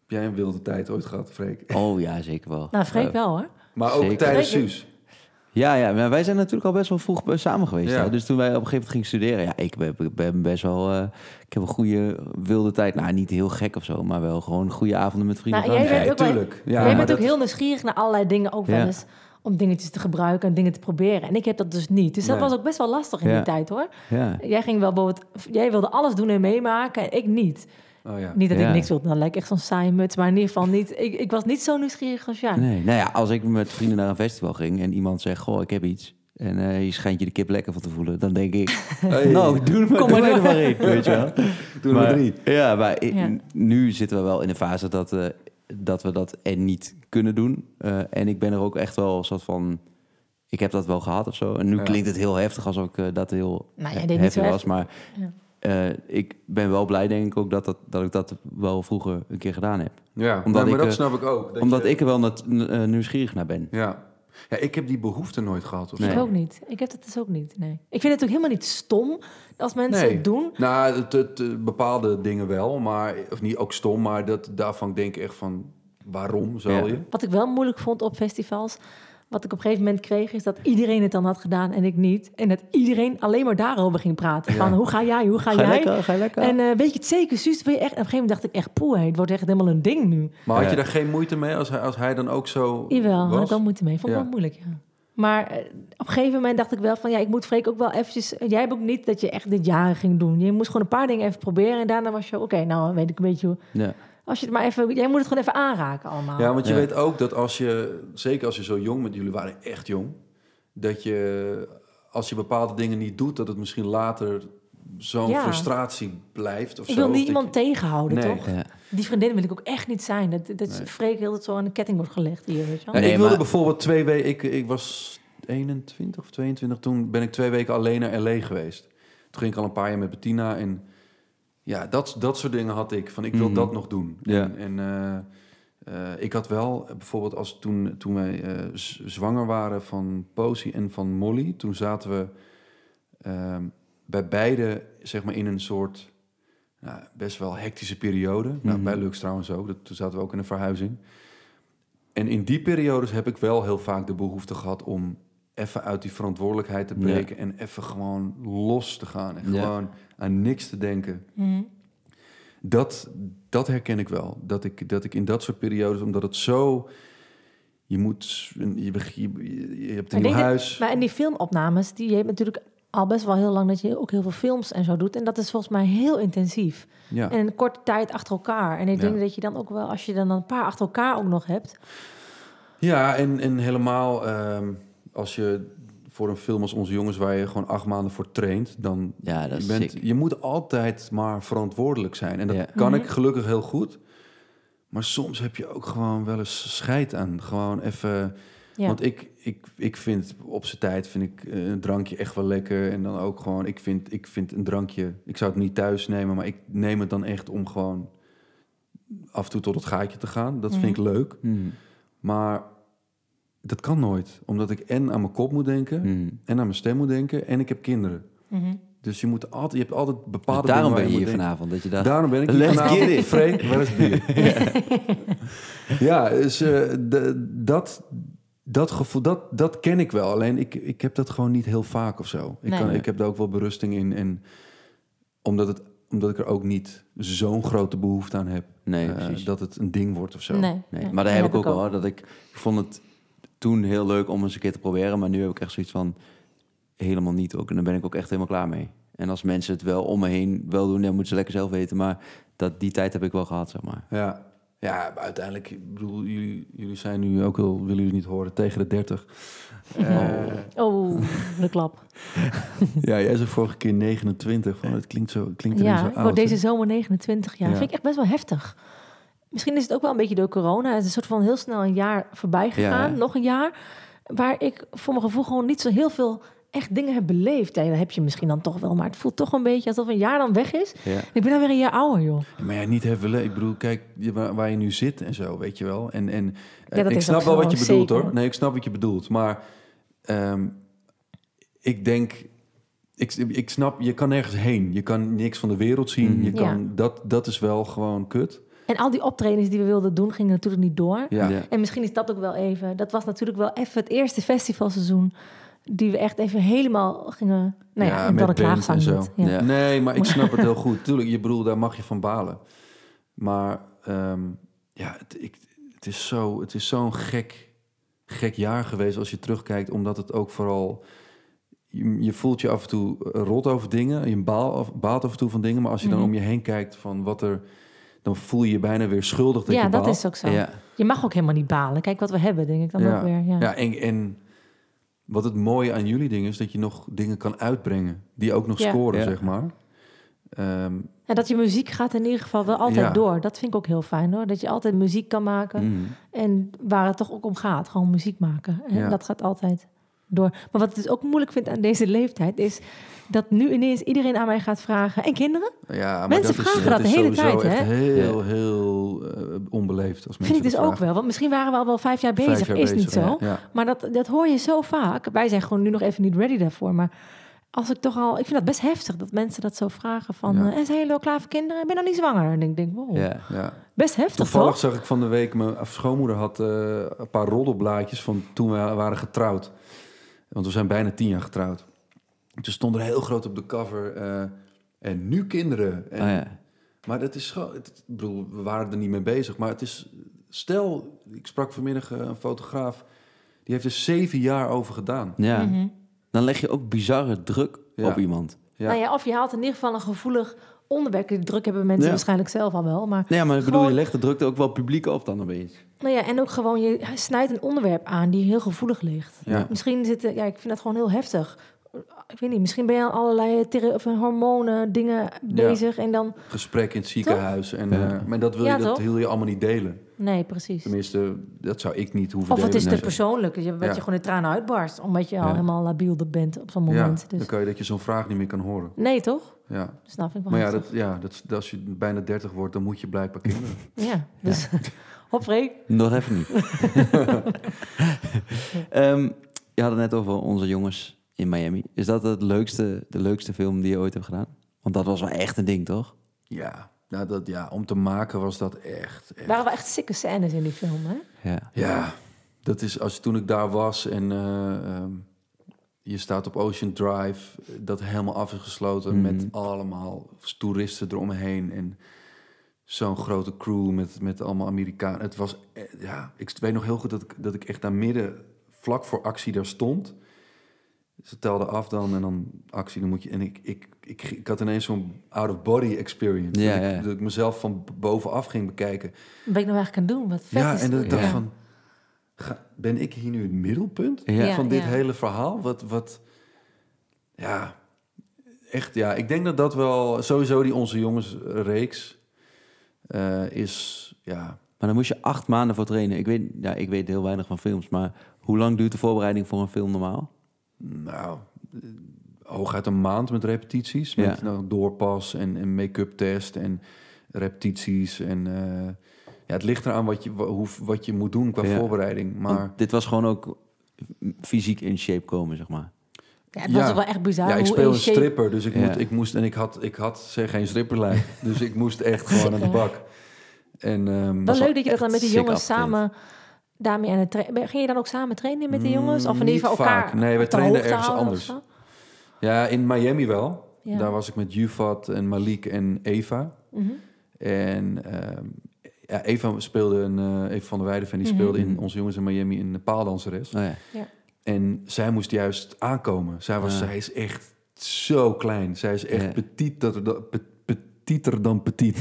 heb jij een wilde tijd ooit gehad, Freek? Oh ja, zeker wel. Nou, Freek Eh, wel hoor. Maar ook Zeker. tijdens Suus. Ja, ja, maar wij zijn natuurlijk al best wel vroeg be- samen geweest. Ja. hè. Dus toen wij op een gegeven moment gingen studeren, ja, ik ben, ben best wel, eh, ik heb een goede wilde tijd. Nou, niet heel gek of zo, maar wel gewoon goede avonden met vrienden. Nou, jij bent ook wel-. Ja, Jij maar bent ook dat- heel nieuwsgierig naar allerlei dingen, ook wel Ja. eens om dingetjes te gebruiken en dingen te proberen. En ik heb dat dus niet. Dus dat Nee. was ook best wel lastig in Ja. die tijd hoor. Ja, Jij ging wel bijvoorbeeld, jij wilde alles doen en meemaken en ik niet. Oh ja. Niet dat Ja. ik niks wilde, dan lijkt echt zo'n saaie muts. Maar in ieder geval niet, ik, ik was niet zo nieuwsgierig als jij. Nee, nou ja, als ik met vrienden naar een festival ging en iemand zegt, goh, ik heb iets. En eh, je schijnt je de kip lekker van te voelen. Dan denk ik, Hey, nou, doe er maar, Kom doe maar door. maar in, weet je wel. Doe er maar drie. Ja, maar Ja. nu zitten we wel in de fase dat, eh, dat we dat en niet kunnen doen. Eh, en ik ben er ook echt wel een soort van... Ik heb dat wel gehad of zo. En nu Ja. klinkt het heel heftig alsof ik dat heel Nou, zo was. heftig. Maar Eh, ik ben wel blij, denk ik ook, dat, dat, dat ik dat wel vroeger een keer gedaan heb. Ja, Omdat nou, maar ik, dat eh, snap ik ook. Dat Omdat je- ik er wel nat- n- eh, nieuwsgierig naar ben. Ja. ja, ik heb die behoefte nooit gehad. Of Nee. Ik ook niet. Ik heb dat dus ook niet. Nee. Ik vind het ook helemaal niet stom als mensen Nee. het doen. Nou, het, het, bepaalde dingen wel, maar of niet ook stom, maar dat, daarvan denk ik echt van waarom Ja. je? Wat ik wel moeilijk vond op festivals, wat ik op een gegeven moment kreeg, is dat iedereen het dan had gedaan en ik niet. En dat iedereen alleen maar daarover ging praten. Ja. Van hoe ga jij, hoe ga, jij? lekker, ga je lekker. En eh, weet je het zeker, Suus? Wil je echt? En op een gegeven moment dacht ik echt, poeh, het wordt echt helemaal een ding nu. Maar had je Ja. daar geen moeite mee als hij, als hij dan ook zo Jawel, had was? ik wel moeite mee. Vond ik Ja. wel moeilijk, ja. Maar eh, op een gegeven moment dacht ik wel van... ja, ik moet Freek ook wel eventjes... Jij hebt ook niet dat je echt dit jaren ging doen. Je moest gewoon een paar dingen even proberen... en daarna was je... oké, nou weet ik een beetje hoe... Ja. Als je het maar even... Jij moet het gewoon even aanraken allemaal. Ja, want je Ja. weet ook dat als je, zeker als je zo jong bent, jullie waren echt jong, dat je als je bepaalde dingen niet doet, dat het misschien later zo'n Ja. frustratie blijft of ik zo. wil niet dat iemand je- tegenhouden, Nee. toch? Ja. Die vriendin wil ik ook echt niet zijn. Dat, dat Nee. Freek heel het zo aan de ketting wordt gelegd hier, weet je wel? Nee, ik wilde maar- bijvoorbeeld twee weken, ik, ik was 21 of 22, toen ben ik twee weken alleen naar LA geweest. Toen ging ik al een paar jaar met Bettina en ja, dat, dat soort dingen had ik. Van ik wil Mhm. dat nog doen. Ja. En, en eh, eh, ik had wel, bijvoorbeeld als toen, toen wij eh, zwanger waren van Posy en van Molly, toen zaten we ehm, bij beide zeg maar in een soort nou, best wel hectische periode. Nou, Mhm. bij Lux trouwens ook. Dat, toen zaten we ook in een verhuizing. En in die periodes heb ik wel heel vaak de behoefte gehad om even uit die verantwoordelijkheid te Ja. breken en even gewoon los te gaan en Ja. gewoon aan niks te denken. Mhm. Dat, dat herken ik wel. Dat ik, dat ik in dat soort periodes, omdat het zo. Je moet. Je, je, je hebt een nieuw huis. Maar in die filmopnames, die je hebt natuurlijk al best wel heel lang... dat je ook heel veel films en zo doet. En dat is volgens mij heel intensief. ja. En een korte tijd achter elkaar. En ik Ja. denk dat je dan ook wel, als je dan een paar achter elkaar ook nog hebt... ja, en, en helemaal ehm, als je voor een film als Onze Jongens, waar je gewoon acht maanden voor traint, dan. Ja, dat is je, bent, sick. je moet altijd maar verantwoordelijk zijn. En dat Ja. kan Mhm. ik gelukkig heel goed. Maar soms heb je ook gewoon wel eens scheid aan. Gewoon even. Ja. Want ik, ik, ik vind op zijn tijd vind ik eh, een drankje echt wel lekker. En dan ook gewoon, ik vind, ik vind een drankje. Ik zou het niet thuis nemen, maar ik neem het dan echt om gewoon af en toe tot het gaatje te gaan. Dat vind ik leuk. Mhm. Maar dat kan nooit. Omdat ik en aan mijn kop moet denken. Mhm. En aan mijn stem moet denken. En ik heb kinderen. Mhm. Dus je, moet altijd, je hebt altijd bepaalde Dus daarom dingen ben waar je hier moet denken. vanavond, dat je dacht... Daarom ben ik hier Let's vanavond. get it. Freek, waar is het bier? ja, dus eh, de- dat, dat gevoel, dat, dat ken ik wel. Alleen ik, ik heb dat gewoon niet heel vaak of zo. Ik, Nee. kan, ik heb daar ook wel berusting in. En omdat, het, omdat ik er ook niet zo'n grote behoefte aan heb. Nee, eh, precies. dat het een ding wordt of zo. Nee, Nee, nee, maar daar dat heb ik ook wel. hoor, Dat ik, ik vond het toen heel leuk om eens een keer te proberen. Maar nu heb ik echt zoiets van helemaal niet ook. En dan ben ik ook echt helemaal klaar mee. En als mensen het wel om me heen wel doen, dan moeten ze lekker zelf weten. Maar dat, die tijd heb ik wel gehad, zeg maar. Ja, ja maar uiteindelijk, ik bedoel, jullie, jullie zijn nu ook al, willen jullie niet horen, tegen de 30. Eh, Oh, de klap. ja, jij zei vorige keer 29. Van, het klinkt zo, klinkt Ja, zo ik oud. word hè? deze zomer 29 jaar. Ja. Vind ik echt best wel heftig. Misschien is het ook wel een beetje door corona. Het is een soort van heel snel een jaar voorbij gegaan. Ja. Nog een jaar. Waar ik voor mijn gevoel gewoon niet zo heel veel echt dingen heb beleefd. Ja, dat heb je misschien dan toch wel. Maar het voelt toch een beetje alsof een jaar dan weg is. Ja. Ik ben dan weer een jaar ouder, joh. Ja, maar ja, niet hebben willen. Ik bedoel, kijk je- waar, waar je nu zit en zo, weet je wel. En, en eh, Ja, ik snap wel wat je bedoelt zeker. hoor. Nee, ik snap wat je bedoelt. Maar ehm, ik denk, ik, ik snap, je kan nergens heen. Je kan niks van de wereld zien. Mhm. Je kan, Ja. dat, dat is wel gewoon kut. En al die optredens die we wilden doen, gingen natuurlijk niet door. Ja. Ja. En misschien is dat ook wel even... Dat was natuurlijk wel even het eerste festivalseizoen... die we echt even helemaal gingen... Nou ja, Ja, en met dan een band en zo. niet. Ja. Ja. Nee, maar ik snap het heel goed. Tuurlijk, je bedoel, daar mag je van balen. Maar ehm, ja, het, ik, het is zo, het is zo'n gek, gek jaar geweest als je terugkijkt, omdat het ook vooral je, je voelt je af en toe rot over dingen, je baal, baalt af en toe van dingen, maar als je dan Mhm. om je heen kijkt van wat er dan voel je je bijna weer schuldig dat ja, je dat baalt. is ook zo. Ja. Je mag ook helemaal niet balen. Kijk wat we hebben, denk ik dan ja. ook weer. Ja. Ja, en, en wat het mooie aan jullie ding is, dat je nog dingen kan uitbrengen die ook nog Ja. scoren, Ja. zeg maar. Ehm, En dat je muziek gaat in ieder geval wel altijd Ja. door. Dat vind ik ook heel fijn hoor. Dat je altijd muziek kan maken. Mm. En waar het toch ook om gaat, gewoon muziek maken. En Ja. dat gaat altijd door. Maar wat ik dus ook moeilijk vind aan deze leeftijd is dat nu ineens iedereen aan mij gaat vragen. En kinderen? ja, maar Mensen dat is, vragen dat de is hele tijd, echt hè? heel, heel eh, onbeleefd als mensen Vind ik dus ook wel. Want misschien waren we al wel vijf jaar bezig. Vijf jaar is niet zo. Ja. Maar dat, dat hoor je zo vaak. Wij zijn gewoon nu nog even niet ready daarvoor. Maar als ik toch al... Ik vind dat best heftig dat mensen dat zo vragen van... Ja. eh, en zijn jullie al klaar voor kinderen? Ik ben nog niet zwanger. En ik denk, wow, Ja. Ja. best heftig Toevallig toch? zag ik van de week, mijn schoonmoeder had eh, een paar roddelblaadjes van toen we waren getrouwd. Want we zijn bijna tien jaar getrouwd. Toen stond er heel groot op de cover, eh, en nu kinderen. En, Oh, ja. Maar dat is gewoon, ik bedoel, we waren er niet mee bezig. Maar het is, stel, ik sprak vanmiddag eh, een fotograaf, die heeft er zeven jaar over gedaan. Ja. Mhm. Dan leg je ook bizarre druk Ja. op iemand. Ja. Nou ja, of je haalt in ieder geval een gevoelig onderwerp. Die druk hebben mensen Ja. waarschijnlijk zelf al wel. Maar Nee, ja, maar ik bedoel, je legt de druk er ook wel publiek op dan opeens. nou ja, en ook gewoon, je snijdt een onderwerp aan die heel gevoelig ligt. Ja. Misschien zitten, ja, ik vind dat gewoon heel heftig. Ik weet niet, misschien ben je aan allerlei of hormonen, dingen bezig en dan... Gesprek in het ziekenhuis. En, Ja. eh, maar dat wil Ja, je, dat wil je allemaal niet delen. Nee, precies. Tenminste, dat zou ik niet hoeven Of het delen. is te Nee. persoonlijk, je- dat Ja. je gewoon in tranen uitbarst. Omdat je al Ja. helemaal labiel bent op zo'n Ja, moment. dan Dus. kan je dat je zo'n vraag niet meer kan horen. Nee, toch? Ja. Dus nou vind ik wel Maar ja, dat, ja dat, dat als je bijna 30 wordt, dan moet je blijkbaar kinderen. Ja, dus hop Freek. Nog even niet. Ehm, je had het net over onze jongens in Miami. Is dat het leukste, de leukste film die je ooit hebt gedaan? Want dat was wel echt een ding, toch? Ja, nou dat, ja, om te maken was dat echt. echt. waren wel echt sikke scènes in die film, hè? Ja. Ja, dat is als toen ik daar was en eh, ehm, je staat op Ocean Drive, dat helemaal af is gesloten Mhm. met allemaal toeristen eromheen en zo'n grote crew met, met allemaal Amerikanen. Het was, eh, ja, ik weet nog heel goed dat ik, dat ik echt daar midden, vlak voor actie daar stond. Ze telden af dan en dan actie, dan moet je... En ik, ik, ik, ik had ineens zo'n out-of-body experience. Ja, dat, ja. Ik, dat ik mezelf van bovenaf ging bekijken. Wat ben ik nou eigenlijk aan het doen? Wat vet Ja, is en dat ik dacht Ja. van... Ga, ben ik hier nu het middelpunt van dit hele verhaal? Wat, wat... Ja, echt, ja. Ik denk dat dat wel... Sowieso die Onze Jongens reeks eh, is... Ja, Maar dan moest je acht maanden voor trainen. Ik weet, ja, ik weet heel weinig van films, maar hoe lang duurt de voorbereiding voor een film normaal? Nou... eh, Hooguit een maand met repetities. Met Ja. nou, doorpas en, en make-up test en repetities. En eh, ja, het ligt eraan wat je, hoe, wat je moet doen qua Ja. voorbereiding. Want Maar dit was gewoon ook fysiek in shape komen, zeg maar. Ja, het was Ja. wel echt bizar Ja, ik speel een shape- stripper, dus ik, Ja. moet, ik moest en ik had, ik had zeg geen stripperlijf, dus ik moest echt gewoon aan de bak. En ehm, Wel leuk dat je dat dan met die jongens samen daarmee aan het trainen. Ging je dan ook samen trainen met die jongens? Of in ieder geval Mm, elkaar vaak. Nee, we de trainden ergens anders. ja, in Miami wel. Ja. Daar was ik met Jufat en Malik en Eva. Mhm. En ehm, ja, Eva speelde een eh Eva van der Weijden, die Mhm. speelde in onze jongens in Miami een paaldanseres. Oh, ja. En zij moest juist aankomen. Zij, was, Ja. zij is echt zo klein. Zij is echt Ja. petit, dat er, dan- pe- petieter dan petit.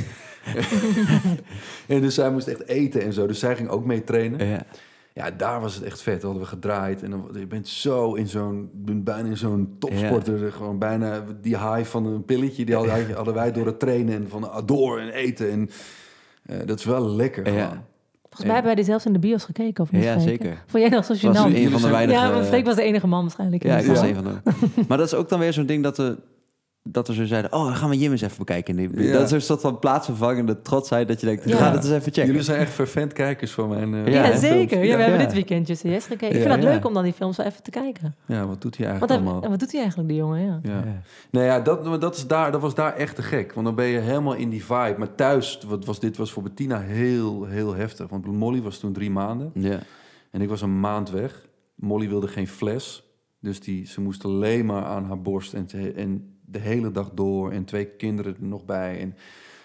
en dus zij moest echt eten en zo. Dus zij ging ook mee trainen. Ja. Ja, daar was het echt vet. Hadden we gedraaid. En dan, je bent zo in zo'n, bent bijna in zo'n topsporter. Gewoon bijna die high van een pilletje. Die hadden, hadden wij door het trainen en van ah, door en eten. En eh, dat is wel lekker Ja. Volgens mij hebben wij die zelfs in de bios gekeken, of niet? Ja, zeker. Vond jij nog zo Was een van de weinige... Ja, maar Freek was de enige man waarschijnlijk. Ja, de ik was zaal. een van de. Maar dat is ook dan weer zo'n ding dat we, dat we zo zeiden... Oh, dan gaan we Jim eens even bekijken. Ja. Dat is een soort van plaatsvervangende trotsheid dat je denkt... Ja. Ga dat eens even checken. Jullie zijn echt vervent kijkers van mijn eh, Ja, zeker. Ja, we hebben dit weekendje CS gekeken. Ik vind het ja. leuk om dan die films wel even te kijken. Ja, wat doet hij eigenlijk hij- allemaal? wat doet hij eigenlijk, die jongen? Ja. Ja. Ja. Nou ja, dat, maar dat, is daar, dat was daar echt te gek. Want dan ben je helemaal in die vibe. Maar thuis, wat was, dit was voor Bettina heel, heel heftig. Want Molly was toen drie maanden. Ja. En ik was een maand weg. Molly wilde geen fles. Dus die, ze moest alleen maar aan haar borst. En, te- en de hele dag door. En twee kinderen er nog bij. En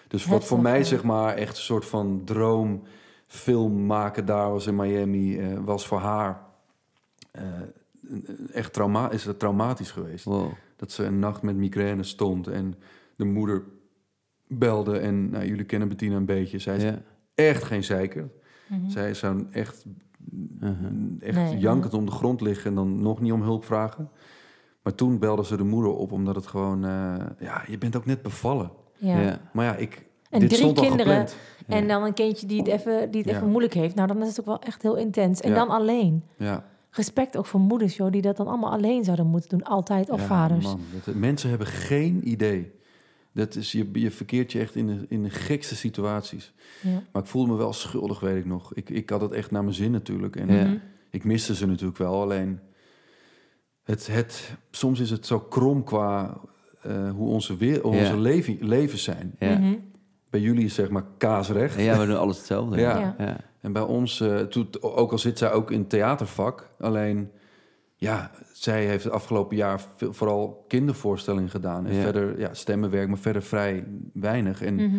dus wat voor mij zeg maar echt een soort van droomfilm maken daar was in Miami. eh, was voor haar eh, echt trauma is het traumatisch geweest. Wow. Dat ze een nacht met migraine stond en de moeder belde. En nou, jullie kennen Bettina een beetje. Zij is Ja. echt geen zeiker. Mhm. Zij zou echt, Uh-huh. echt Nee, jankend om de grond liggen en dan nog niet om hulp vragen. Maar toen belde ze de moeder op, omdat het gewoon... eh, ja, je bent ook net bevallen. Ja. Ja. Maar ja, ik, En dit drie stond kinderen. En dan een kindje die het even, die het Ja. even moeilijk heeft. Nou, dan is het ook wel echt heel intens. En Ja. dan alleen. Ja. Respect ook voor moeders, joh, die dat dan allemaal alleen zouden moeten doen. Altijd. Of Ja, vaders. Man, dat, mensen hebben geen idee. Dat is, je, je verkeert je echt in de, in de gekste situaties. Ja. Maar ik voelde me wel schuldig, weet ik nog. Ik, ik had het echt naar mijn zin natuurlijk. En Ja. Mhm. ik miste ze natuurlijk wel. Alleen, het, het, soms is het zo krom qua eh, hoe onze, weer, onze Ja. leven, levens zijn. Ja. Mhm. Bij jullie is zeg maar kaasrecht. ja, we doen alles hetzelfde. Ja. Ja. ja. En bij ons, eh, toen, ook al zit zij ook in het theatervak, alleen ja, zij heeft het afgelopen jaar veel, vooral kindervoorstellingen gedaan. En Ja. verder ja, stemmenwerk, maar verder vrij weinig. En Mhm.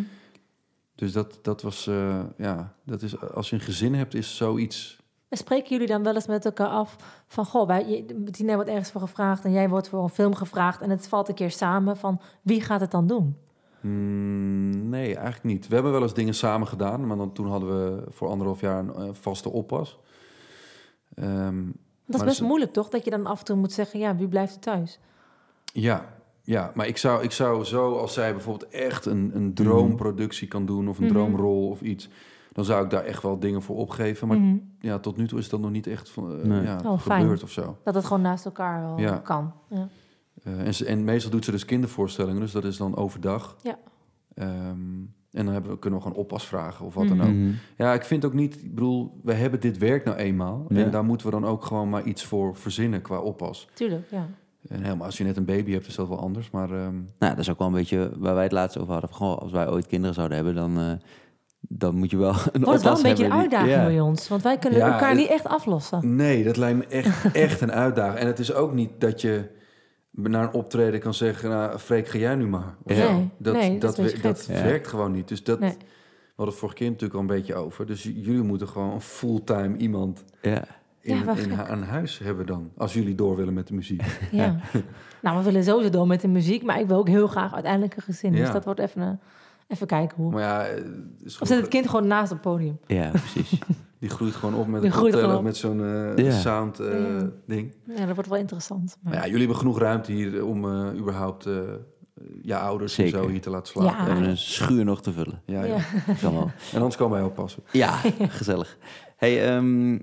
dus dat, dat was, eh, ja, dat is, als je een gezin hebt, is zoiets. En spreken jullie dan wel eens met elkaar af van... Goh, wij, wordt ergens voor gevraagd en jij wordt voor een film gevraagd... en het valt een keer samen van wie gaat het dan doen? Mm, nee, eigenlijk niet. We hebben wel eens dingen samen gedaan, maar dan, toen hadden we voor anderhalf jaar een eh, vaste oppas. Ehm, Dat is best dus- moeilijk, toch? Dat je dan af en toe moet zeggen, ja, wie blijft er thuis? Ja, ja, maar ik zou, ik zou zo, als zij bijvoorbeeld echt een, een droomproductie kan doen of een Mhm. droomrol of iets, dan zou ik daar echt wel dingen voor opgeven. Maar Mhm. ja, tot nu toe is dat nog niet echt van, eh, Nee. ja, Oh, fijn. gebeurd of zo. Dat het gewoon naast elkaar wel Ja. kan. Ja. Eh, en, ze, en meestal doet ze dus kindervoorstellingen, dus dat is dan overdag. Ja. Ehm, en dan hebben we, kunnen we gewoon oppas vragen of wat dan Mhm. ook. Mhm. Ja, ik vind ook niet, ik bedoel, we hebben dit werk nou eenmaal. Ja. En daar moeten we dan ook gewoon maar iets voor verzinnen qua oppas. Tuurlijk, ja. En helemaal als je net een baby hebt, is dat wel anders. Maar ehm, Nou, dat is ook wel een beetje waar wij het laatst over hadden. Goh, als wij ooit kinderen zouden hebben, dan, eh, dan moet je wel een Wordt wel een beetje een uitdaging ja. bij ons. Want wij kunnen Ja, elkaar het- niet echt aflossen. Nee, dat lijkt me echt, echt een uitdaging. En het is ook niet dat je naar een optreden kan zeggen... Nou, Freek, ga jij nu maar. Of Ja. zo. Nee, dat, nee, dat dat, werkt gewoon niet. Dus dat, Nee. we hadden het vorige keer natuurlijk al een beetje over. Dus jullie moeten gewoon een fulltime iemand Ja. in, Ja, in aan huis hebben dan. Als jullie door willen met de muziek. Ja. nou, we willen sowieso door met de muziek, maar ik wil ook heel graag uiteindelijk een gezin. Dus Ja. dat wordt even, een- even kijken hoe. Maar ja, eh, is Of zet het kind gewoon naast het podium? ja, precies. die groeit gewoon op met een met zo'n eh, Ja. sound eh, Ja. ding. Ja, dat wordt wel interessant. Maar... Maar ja, jullie hebben genoeg ruimte hier om eh, überhaupt eh je ouders Zeker. en zo hier te laten slapen. Ja. We hebben een schuur nog te vullen. Ja, Ja. Kan wel. En anders kan wij oppassen. Ja, gezellig. Hey, ehm,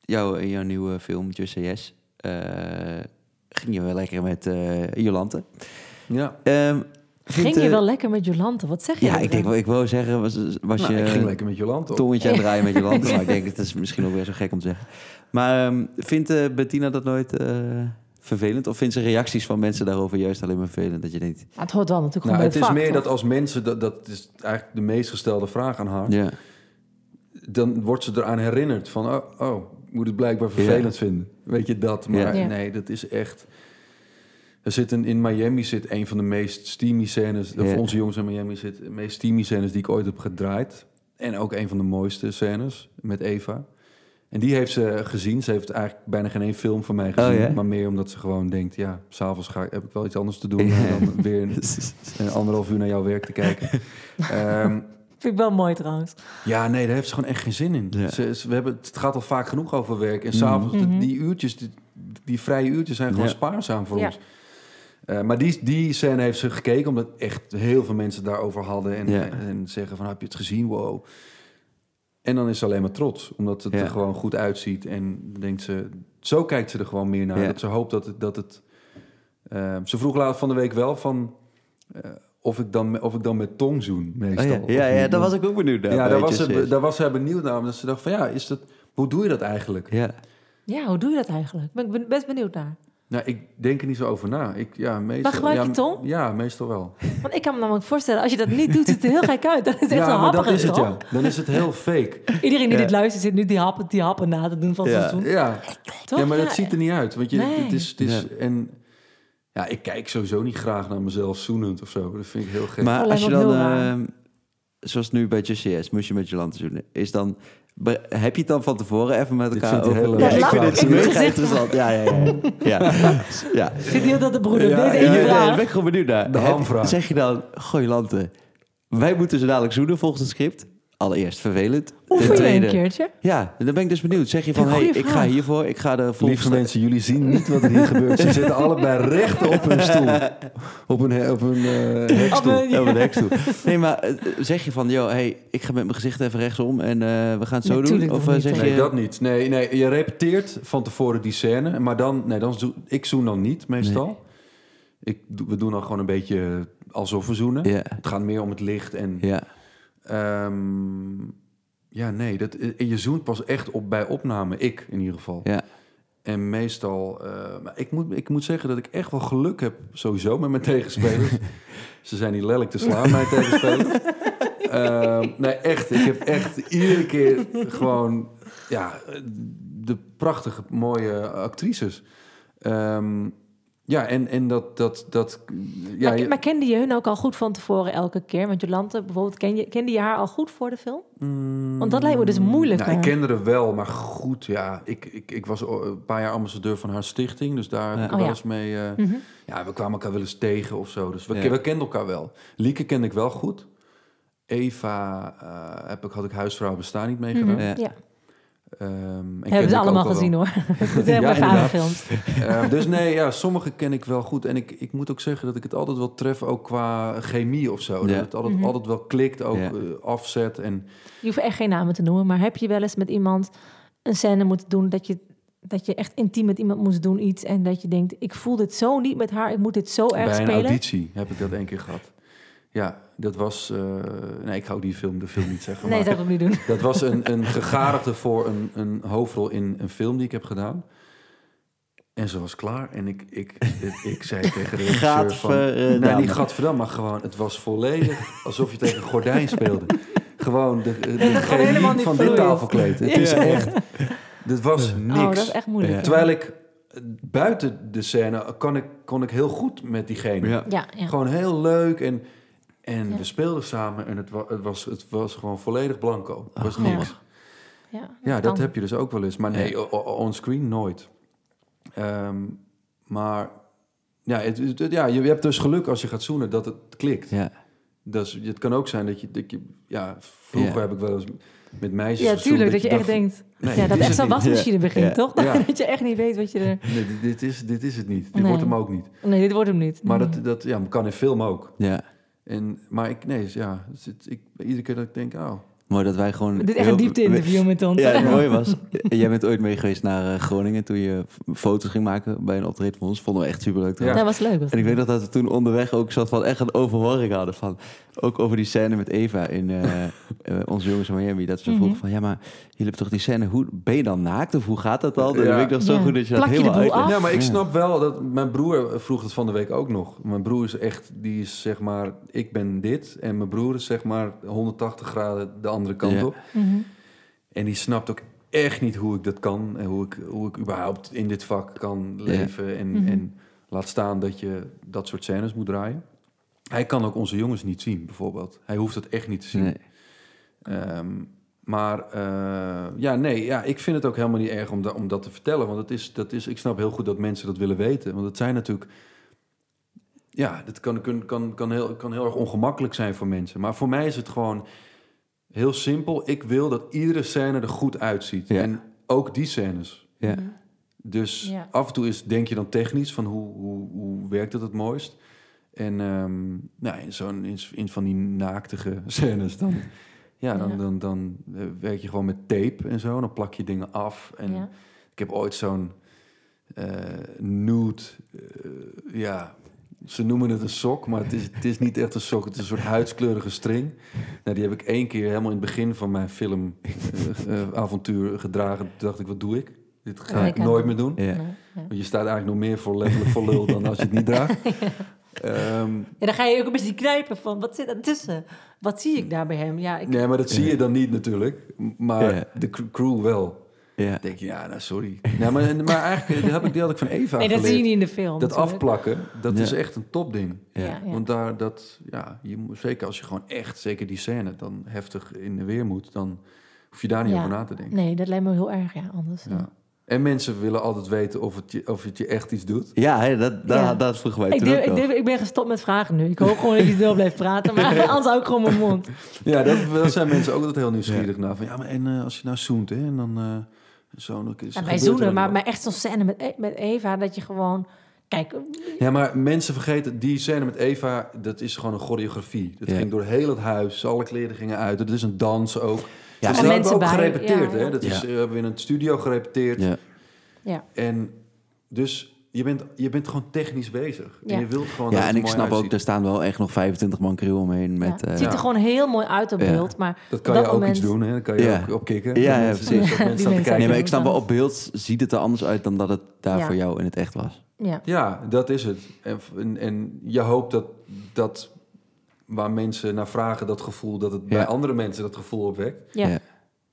jouw, jouw nieuwe film, Just Say Yes, eh, ging je wel lekker met eh Jolante. Ja. Ging je eh, wel lekker met Jolante? Wat zeg je? Ja, ik denk, wel- ik wou zeggen, was, was Nou, je ik ging lekker met Jolante tongetje aan het draaien met Jolante? maar ik denk, het is misschien ook weer zo gek om te zeggen. Maar ehm, vindt eh, Bettina dat nooit eh, vervelend? Of vindt ze reacties van mensen daarover juist alleen maar vervelend? Dat je denkt, Maar het hoort wel natuurlijk Nou, gewoon het bij is het vak, meer toch? dat als mensen, dat, dat is eigenlijk de meest gestelde vraag aan haar, ja, dan wordt ze eraan herinnerd van, oh, oh ik moet het blijkbaar vervelend vinden. Weet je dat? Maar Ja. Ja. nee, dat is echt... Er zit een, in Miami zit een van de meest steamy scènes, Ja. of onze jongens in Miami zit de meest steamy scènes die ik ooit heb gedraaid. En ook een van de mooiste scènes met Eva. En die heeft ze gezien. Ze heeft eigenlijk bijna geen één film van mij gezien. Oh, ja? Maar meer omdat ze gewoon denkt, ja, s'avonds ga ik- heb ik wel iets anders te doen. Ja. Dan weer een, een anderhalf uur naar jouw werk te kijken. Ehm, Vind ik wel mooi trouwens. ja, nee, daar heeft ze gewoon echt geen zin in. Ja. Ze, ze- we hebben, het gaat al vaak genoeg over werk. En s'avonds, Mhm. die, die uurtjes, die, die vrije uurtjes zijn gewoon Ja. spaarzaam voor Ja. ons. Eh, maar die, die scène heeft ze gekeken, omdat echt heel veel mensen daarover hadden. En, Ja. en zeggen van, heb je het gezien? Wow. En dan is ze alleen maar trots, omdat het Ja. er gewoon goed uitziet. En denkt ze, zo kijkt ze er gewoon meer naar. Ja. Dat ze hoopt dat het... Dat het eh, ze vroeg laat van de week wel van... eh, of, ik dan, of ik dan met tong zoen, meestal. Oh, ja. Ja, ja, daar was ik ook benieuwd naar. Ja, daar was, ze, daar was zij benieuwd naar. Omdat ze dacht van ja, is dat, hoe doe je dat eigenlijk? Ja, Ja, hoe doe je dat eigenlijk? Ben ik ben best benieuwd naar. Nou, ik denk er niet zo over na. Ik, ja, meestal, Maar gebruik ja, je tong? Ja, meestal wel. Want ik kan me namelijk voorstellen, als je dat niet doet, ziet het er heel gek uit. Dat is echt ja, een maar dat is het toch? ja. Dan is het heel fake. Iedereen die Ja. dit luistert zit nu die happen, die happen na te doen van Ja. seizoen. Ja, Toch? ja maar dat Ja, ziet er niet uit. Want je, Nee. het is, het is, Ja. en ja, ik kijk sowieso niet graag naar mezelf zoenend of zo. Dat vind ik heel gek. maar als je dan, zoals nu bij Yes, moest je met Jolante zoenen. Is dan, heb je het dan van tevoren even met elkaar over? heel Ja, leuk. ik vind het ik mega interessant. Ja, ja, ja. ja. ja. Zit hier dat de broeder? Ja, Deze ja, Ja, vraag. daar ben ik gewoon benieuwd naar. De hamvraag. Zeg je dan, goh Jolante, wij moeten ze dadelijk zoenen volgens het script. Allereerst vervelend. Ten vind je een tweede, keertje? ja, dan ben ik dus benieuwd. Zeg je van, Een hey, ik ga hiervoor, ik ga de Lieve volgende... mensen, jullie zien niet wat er hier gebeurt. Ze zitten allebei recht op hun stoel. Op een, op een eh, hekstoel. Op een- Ja, met hekstoel. Nee, maar eh, zeg je van, joh, hey, ik ga met mijn gezicht even rechtsom en eh, we gaan het zo doen? Of nog niet, zeg hè? je... Nee, dat niet. Nee, nee, je repeteert van tevoren die scène. Maar dan, nee, dan zo, ik zoen dan niet meestal. Ik, we doen dan gewoon een beetje alsof we zoenen. Ja, Het gaat meer om het licht en... ja, ehm, ja, nee, dat, en je zoent pas echt op bij opname. Ik in ieder geval. ja. En meestal... eh, maar ik, moet, ik moet zeggen dat ik echt wel geluk heb sowieso met mijn tegenspelers. Ze zijn niet lelijk te slaan, mijn tegenspelers. Ehm, nee, echt. Ik heb echt iedere keer gewoon... Ja, de prachtige, mooie actrices. Ehm, ja, en, en dat... dat, dat ja, maar, kende je hun ook al goed van tevoren elke keer? Want Jolante bijvoorbeeld, ken je, kende je haar al goed voor de film? Want dat lijkt me dus moeilijk. Nou, ik kende haar wel, maar goed, ja. Ik, ik, ik was een paar jaar ambassadeur van haar stichting. Dus daar heb ik Oh, wel ja. eens mee... eh, Mhm. Ja, we kwamen elkaar wel eens tegen of zo. Dus we, Ja. we kenden elkaar wel. Lieke kende ik wel goed. Eva eh, heb ik, had ik huisvrouw bestaan niet meegedaan. Ja. Ja. Ehm, en Hebben ze allemaal wel. gezien hoor. Het is helemaal even inderdaad. aangefilmd. Eh, dus nee, ja, sommige ken ik wel goed. En ik, ik moet ook zeggen dat ik het altijd wel tref, ook qua chemie of zo. Ja. Dat het altijd, Mhm. altijd wel klikt, ook Ja. eh, afzet. En Je hoeft echt geen namen te noemen, maar heb je wel eens met iemand een scène moeten doen dat je, dat je echt intiem met iemand moest doen iets en dat je denkt, ik voel dit zo niet met haar, ik moet dit zo erg bij een spelen? auditie heb ik dat één keer gehad. Ja, dat was... eh, nee, ik hou die film, de film niet zeggen. Nee, maar- dat zou ik niet doen. Dat was een, een gegadigde voor een, een hoofdrol in een film die ik heb gedaan. En ze was klaar. En ik, ik, ik, ik zei tegen de regisseur van... Gadverdamme. Nee, niet gadverdamme, maar gewoon... Het was volledig alsof je tegen een gordijn speelde. Gewoon de, de, van dit tafelkleed. Het is echt... Dit was niks. Oh, dat is echt moeilijk. Ja. Terwijl ik eh, buiten de scène kon ik, kon ik heel goed met diegene. Ja. Ja, ja. Gewoon heel leuk. En, en Ja. we speelden samen en het, wa, het, was, het was gewoon volledig blanco. Het was Oh. niks. ja, Ja, dat heb je dus ook wel eens. Maar nee, onscreen nooit. Ehm, maar ja, het, ja, je hebt dus geluk als je gaat zoenen dat het klikt. Ja. Dus het kan ook zijn dat je... Dat je ja, vroeger Ja. heb ik wel eens met meisjes Ja, tuurlijk, dat je echt denkt, nee, ja, dat echt zo'n wasmachine begint, toch? Dat je echt niet weet wat je er... Nee, dit, dit is, dit is het niet. Dit Nee. wordt hem ook niet. Nee, dit wordt hem niet. Maar Nee. dat, dat ja, kan in film ook. ja. En, maar ik, nee, ja, het ik, iedere keer dat ik denk, oh, Mooi dat wij gewoon... Dit is echt een diepte-interview met ons. Ja, het mooie was, jij bent ooit mee geweest naar eh, Groningen toen je foto's ging maken bij een optreden van ons. Vonden we echt superleuk. Ja. Dat was leuk. was En ik weet nog dat we toen onderweg ook zat van echt een overhoring hadden van ook over die scène met Eva in eh, eh, onze jongens in Miami. Dat ze Mhm. vroegen van ja, maar jullie hebben toch die scène, hoe ben je dan naakt of hoe gaat dat dan? Ja. dan weet ik nog zo Ja. goed dat je dat Plak je de helemaal af? Ja, maar ik snap wel dat mijn broer vroeg het van de week ook nog. Mijn broer is echt, die is zeg maar, ik ben dit. En mijn broer is zeg maar 180 graden de andere kant Ja. op. Mhm. En die snapt ook echt niet hoe ik dat kan. En hoe ik, hoe ik überhaupt in dit vak kan leven. En, Mhm. en laat staan dat je dat soort scènes moet draaien. Hij kan ook onze jongens niet zien, bijvoorbeeld. Hij hoeft het echt niet te zien. Nee. Ehm, maar eh, ja, nee, ja, ik vind het ook helemaal niet erg om, da- om dat te vertellen. Want het is, dat is, ik snap heel goed dat mensen dat willen weten. Want het zijn natuurlijk... Ja, dat kan, kan, kan, kan, heel, kan heel erg ongemakkelijk zijn voor mensen. Maar voor mij is het gewoon heel simpel. Ik wil dat iedere scène er goed uitziet. Ja. En ook die scènes. Ja. Dus Ja. af en toe is, denk je dan technisch van hoe, hoe, hoe werkt het het mooist. En ehm, nou, in, zo'n, in, in van die naaktige scènes dan, ja, dan, Ja. dan, dan, eh, werk je gewoon met tape en zo. Dan plak je dingen af. En Ja. ik heb ooit zo'n eh, nude, eh, ja, ze noemen het een sok, maar het is, het is niet echt een sok. Het is een soort huidskleurige string. Nou, die heb ik één keer helemaal in het begin van mijn filmavontuur gedragen. Toen dacht ik, wat doe ik? Dit ga Ja, ik nooit meer doen. Ja. Nee, ja. Want je staat eigenlijk nog meer voor letterlijk voor lul dan als je het niet draagt. Ehm, Ja, dan ga je ook een beetje knijpen van, wat zit er tussen? Wat zie ik daar bij hem? Ja, ik, nee, maar dat zie je dan niet natuurlijk. Maar Ja. de cr- crew wel. Ja. Dan denk je, ja, nou sorry. Nee, maar, maar eigenlijk, die, heb ik, die had ik van Eva nee, dat geleerd. zie je niet in de film. Dat natuurlijk. afplakken, dat Ja. is echt een topding. Ja. Want daar, dat, ja, je moet, zeker als je gewoon echt, zeker die scène, dan heftig in de weer moet, dan hoef je daar niet Ja. over na te denken. Nee, dat lijkt me heel erg, ja, anders. Ja. En mensen willen altijd weten of het je, of het je echt iets doet. Ja, hè, dat, dat, Ja. dat vroegen wij Ik, ook ik, durf- ik ben gestopt met vragen nu. Ik hoop gewoon dat je door blijft praten. Maar anders hou ik gewoon mijn mond. Ja, dat, daar zijn mensen ook altijd heel nieuwsgierig naar. Van ja, maar en eh, als je nou zoent, hè, en dan eh, zo... Dan, is- Ja, gebeurt wij zoenen, maar, maar echt zo'n scène met, E- met Eva... dat je gewoon... Kijk, Ja, maar mensen vergeten, die scène met Eva, dat is gewoon een choreografie. Dat Ja. ging door heel het huis, alle kleren gingen uit. Het is een dans ook. Ja, dus en dat hebben we ook bij, gerepeteerd, ja, hè. Dat is, Ja. eh, we hebben in een studio gerepeteerd. Ja. ja. En dus je bent, je bent gewoon technisch bezig. Ja. En je wilt gewoon dat Ja, en ik mooi snap ook, er staan wel echt nog 25 man crew omheen. Met, ja. eh, Het ziet er Ja. gewoon heel mooi uit op Ja. beeld. Maar Dat kan je dat ook moment- iets doen, hè. Dan kan je Ja. ook opkikken. Ja, Dat ja, mensen- precies. dat nee, maar ik snap wel, op beeld ziet het er anders uit dan dat het daar Ja. voor jou in het echt was. Ja. Ja, dat is het. En, en, en je hoopt dat, dat waar mensen naar vragen dat gevoel, dat het Ja. bij andere mensen dat gevoel opwekt. Ja. Ja.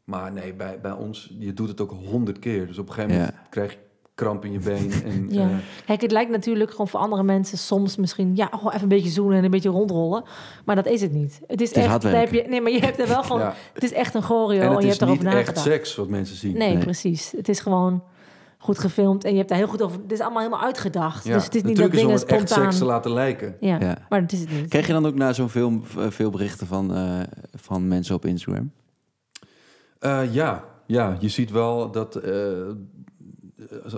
Maar nee, bij, bij ons, je doet het ook honderd keer. Dus op een gegeven moment Ja. krijg je kramp in je been. En, Ja. eh, Kijk, het lijkt natuurlijk gewoon voor andere mensen soms misschien... ja, oh, even een beetje zoenen en een beetje rondrollen. Maar dat is het niet. Het is, Het is echt... daar heb je, nee, maar je hebt er wel gewoon... ja. Het is echt een choreo En en, het je is hebt erover niet echt nagedacht. seks wat mensen zien. Nee, Nee. precies. Het is gewoon goed gefilmd en je hebt daar heel goed over... Het is allemaal helemaal uitgedacht. Ja, Dus het is niet dat natuurlijk is om dingen het echt spontaan... seks te laten lijken. Ja, Ja. maar dat is het niet. Krijg je dan ook na zo'n film eh, veel berichten van, eh, van mensen op Instagram? Eh, ja. ja, je ziet wel dat eh,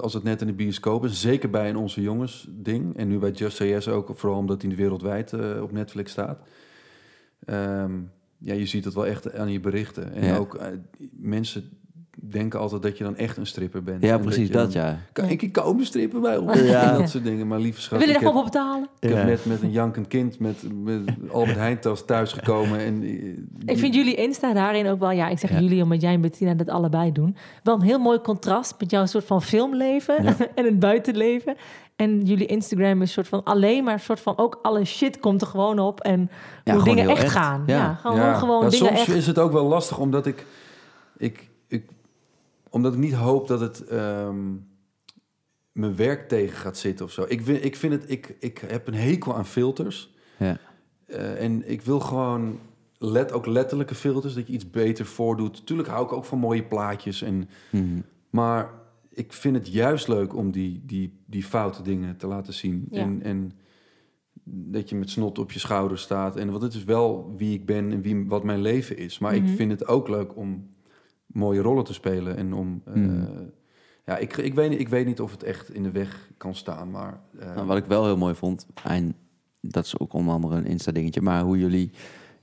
als het net in de bioscoop is, zeker bij een Onze Jongens ding, en nu bij Just Yes ook, vooral omdat hij wereldwijd op Netflix staat. Ehm, ja, je ziet het wel echt aan je berichten. En Ja. ook mensen denken altijd dat je dan echt een stripper bent. Ja, En precies dat, dan- ja. Kan ik komen strippen bij ons? Ja. En dat soort dingen. Maar lieve schat, Wil je er gewoon op betalen? ik heb net met een jankend kind met, met Albert Heijntas thuisgekomen. En, Ik vind jullie Insta daarin ook wel... Ja, ik zeg Ja. jullie omdat jij en Bettina dat allebei doen. Wel een heel mooi contrast met jouw soort van filmleven Ja. en het buitenleven. En jullie Instagram is een soort van alleen maar een soort van... ook alle shit komt er gewoon op en Ja, hoe dingen echt echt. gaan. Ja, Ja. gewoon, Ja. gewoon Ja, dingen soms echt... is het ook wel lastig omdat ik, ik, ik, omdat ik niet hoop dat het ehm, mijn werk tegen gaat zitten of zo. Ik, vind- ik vind het, ik, ik heb een hekel aan filters. Ja. Eh, en ik wil gewoon let, ook letterlijke filters, dat je iets beter voordoet. Tuurlijk hou ik ook van mooie plaatjes. En, Mhm. maar ik vind het juist leuk om die, die, die foute dingen te laten zien. Ja. En, en dat je met snot op je schouder staat. En want het is wel wie ik ben en wie, wat mijn leven is. Maar Mhm. ik vind het ook leuk om mooie rollen te spelen. En om... eh, Mhm. ja, ik, ik, weet, niet- ik weet niet of het echt in de weg kan staan, maar... eh, Nou, wat ik wel heel mooi vond, en dat is ook onder andere een Insta-dingetje, maar hoe jullie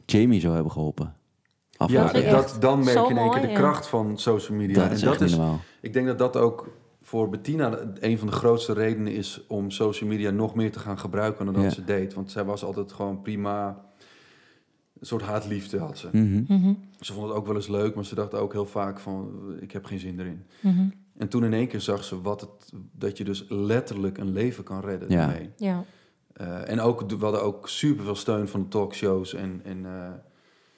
Jamie zo hebben geholpen. ja, Afgelopen dat, dan merk je in één keer de ja. kracht van social media. dat en is dat is, ik denk dat dat ook voor Bettina een van de grootste redenen is om social media nog meer te gaan gebruiken dan dat Ja. ze deed. Want zij was altijd gewoon prima. Een soort haatliefde had ze. Mhm. Mhm, Ze vond het ook wel eens leuk, maar ze dacht ook heel vaak van ik heb geen zin erin. mhm. En toen in één keer zag ze wat het, dat je dus letterlijk een leven kan redden Ja. daarmee. Ja. Eh, en ook, we hadden ook super veel steun van de talkshows. En, en, eh,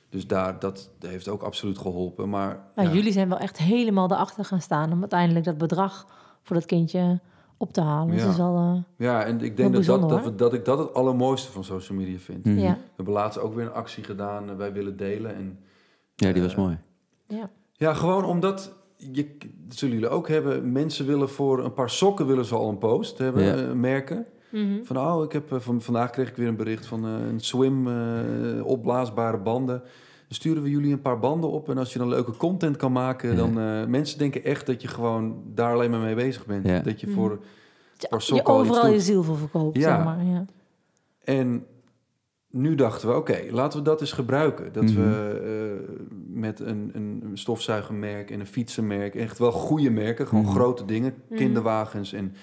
dus daar, dat heeft ook absoluut geholpen. Maar Maar ja. jullie zijn wel echt helemaal erachter gaan staan... om uiteindelijk dat bedrag voor dat kindje op te halen. Ja. Is wel... eh, Ja, en ik denk dat, dat, dat, we- dat ik dat het allermooiste van social media vind. Ja. We hebben laatst ook weer een actie gedaan. eh, wij willen delen. En Ja, die was Eh, mooi. Ja. ja, gewoon omdat... Je, dat zullen jullie ook hebben. Mensen willen voor een paar sokken willen ze al een post hebben, Ja. merken. Mhm. Van, oh, ik heb, van, vandaag kreeg ik weer een bericht van een swim, eh, opblaasbare banden. Sturen we jullie een paar banden op. En als je dan leuke content kan maken, Ja. dan... eh mensen denken echt dat je gewoon daar alleen maar mee bezig bent. Ja. Dat je Mhm. voor... Je al iets overal je ziel voor verkoopt, Ja. zeg maar. Ja. En nu dachten we, oké, laten we dat eens gebruiken. Dat Mhm. we eh, met een, een stofzuigermerk en een fietsenmerk... echt wel goede merken, gewoon Mhm. grote dingen, Mhm. kinderwagens en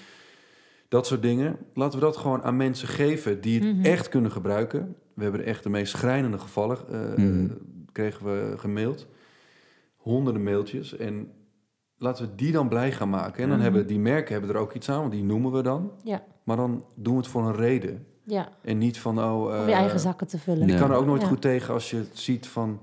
dat soort dingen. Laten we dat gewoon aan mensen geven die het echt kunnen gebruiken. We hebben echt de meest schrijnende gevallen, eh. Kregen we gemaild. Honderden mailtjes en... Laten we die dan blij gaan maken. En dan Mhm. hebben die merken hebben er ook iets aan, want die noemen we dan. Ja. Maar dan doen we het voor een reden. ja, En niet van, oh... om je eh, eigen zakken te vullen. ik Ja. kan er ook nooit Ja. goed tegen als je het ziet van...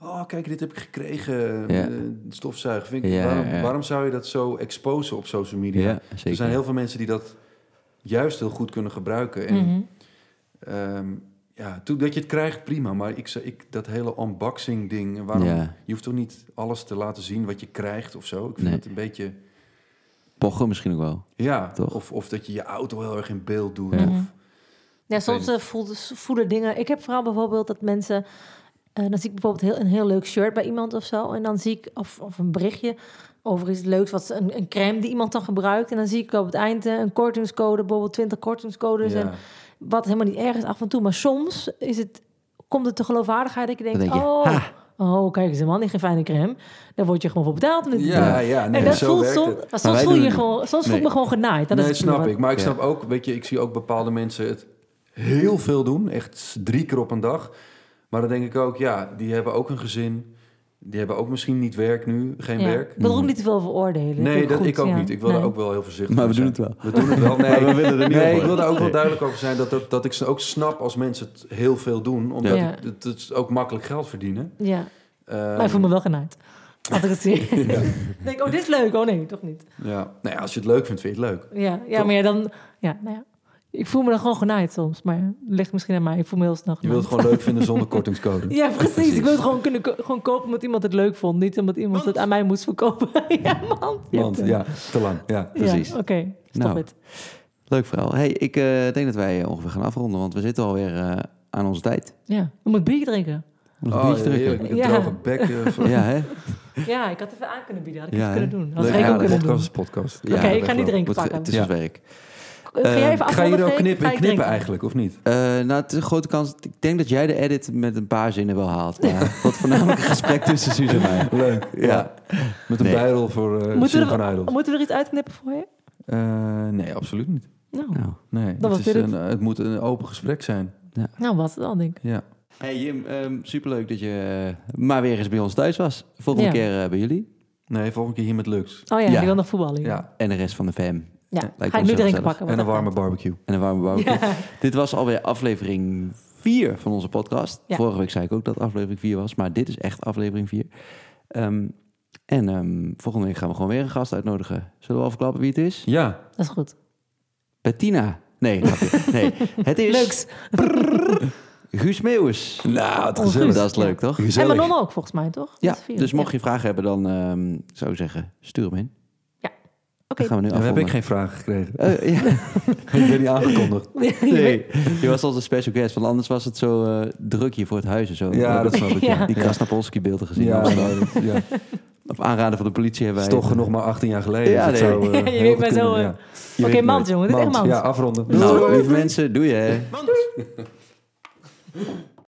Oh, kijk, dit heb ik gekregen. Ja. eh, stofzuigen. Vind ik, Ja, waarom, ja. waarom zou je dat zo exposen op social media? Ja, er zeker. zijn heel veel mensen die dat juist heel goed kunnen gebruiken. En Mhm. ehm, ja, toen dat je het krijgt, prima. Maar ik, zei- ik, dat hele unboxing ding... Waarom, Ja. Je hoeft toch niet alles te laten zien wat je krijgt of zo? Ik vind Nee. het een beetje... Pochen misschien ook wel. Ja, Toch? Of, of dat je je auto heel erg in beeld doet. Ja. Mhm. Of, Ja, soms eh, voelen dingen. Ik heb vooral bijvoorbeeld dat mensen. eh, dan zie ik bijvoorbeeld heel, een heel leuk shirt bij iemand of zo. En dan zie ik, of, of een berichtje over iets leuks, wat ze- een, een crème die iemand dan gebruikt. En dan zie ik op het eind eh, een kortingscode, bijvoorbeeld 20 kortingscodes. En ja. Wat helemaal niet erg is af en toe. Maar soms is het, komt het de geloofwaardigheid dat je denkt: denk je, oh, ha. oh, kijk eens, man, die geen fijne crème. Daar word je gewoon voor betaald. ja, ja, nee, en dat zo voelt werkt soms, maar voel je gewoon, soms voel ik me gewoon genaaid. Dat nee, is snap ik. Maar ik Ja. snap ook, weet je, ik zie ook bepaalde mensen het heel veel doen. Echt drie keer op een dag. Maar dan denk ik ook, ja, die hebben ook een gezin. Die hebben ook misschien niet werk nu, geen Ja. werk. Ik wil er ook niet te veel over oordelen. Nee, vind dat, goed, ik ook ja. niet. Ik wil er ook wel heel voorzichtig Maar we doen het wel. We doen het wel. Nee, Maar we willen er niet nee over. ik wil daar ook wel duidelijk over zijn dat, dat, dat ik ze ook snap als mensen het heel veel doen. Omdat Ja. het, het, het is ook makkelijk geld verdienen. Ja, Ehm, maar ik voel me wel genaaid. Als ik het zie. Ja. denk ik, oh, dit is leuk. Oh nee, toch niet. Ja. Nou ja, als je het leuk vindt, vind je het leuk. Ja, ja Toch? maar ja, dan... Ja, nou ja. Ik voel me dan gewoon genaaid soms. Maar het ligt misschien aan mij. Ik voel me heel snel Je genaaid. wilt het gewoon leuk vinden zonder kortingscode. Ja, precies. precies. Ik wil het gewoon kunnen ko- gewoon kopen omdat iemand het leuk vond. Niet omdat iemand het aan mij moest verkopen. ja, man. Je Want ja, te lang. Ja. precies. Ja, Oké, stop Nou. het. Leuk verhaal. Hey, ik eh, denk dat wij eh, ongeveer gaan afronden, want we zitten alweer eh aan onze tijd. Ja, we moeten bier drinken. Nog een Oh, heerlijk. Met een Ja. droge bek. van- Ja, hè? Ja, ik had even aan kunnen bieden. Had ik Ja, kunnen doen. Had Leuk. Freek Ja, ook de kunnen doen. podcast is podcast. Ja, Oké, ik ga niet drinken pakken. het is werk. Ga jij even Eh, Ga je er ook knippen, knippen eigenlijk, of niet? Eh, nou, het is een grote kans. Ik denk dat jij de edit met een paar zinnen wel haalt. Maar het wordt voornamelijk een gesprek tussen Suus en mij. Leuk. Ja. Met een Nee. bijrol voor uh, Moeten we, er, moeten we er iets uitknippen voor je? Eh, nee, absoluut niet. Nou, Nou, Nee, Dan het, is een, het. moet een open gesprek zijn. nou wat dan, denk ik. Ja. Hey Jim, ehm, superleuk dat je maar weer eens bij ons thuis was. Volgende Ja. keer bij jullie. Nee, volgende keer hier met Lux. Oh ja, Ja. die wil nog voetballen. Ja, Ja. En de rest van de fam. Ja. lijkt ga ik nu drinken pakken. En een warme barbecue. En een warme barbecue. Ja. Dit was alweer aflevering 4 van onze podcast. Ja. Vorige week zei ik ook dat aflevering 4 was, maar dit is echt aflevering 4. Ehm, en ehm, volgende week gaan we gewoon weer een gast uitnodigen. Zullen we al verklappen wie het is? Ja. Dat is goed. Bettina. Nee, nee. Het is Leuks. Guus Meeuwis. Nou, het Ons gezellig. Guus. Dat is leuk, Ja. toch? En Gezellig. Manon ook, volgens mij, toch? Ja, dus mocht je vragen hebben, dan ehm, zou ik zeggen, stuur hem in. Oké. Dan gaan we nu Ja, we hebben afronden. ik geen vragen gekregen. Eh, ja. ik ben niet aangekondigd. Nee, je was als een special guest, want anders was het zo eh, druk hier voor het huis en zo. Ja, dat snap ik. Ja. Ja. Die Krasnapolski beelden gezien. Ja, Ja, dat- ja. Op aanraden van de politie hebben Het wij... is toch nog maar 18 jaar geleden. Ja, dus het nee. zou, eh, Je weet maar zo, Oké, weet mand, jongen. Dit is echt Mand. mand. Ja, afronden. Nou, lieve mensen, doe je. hè.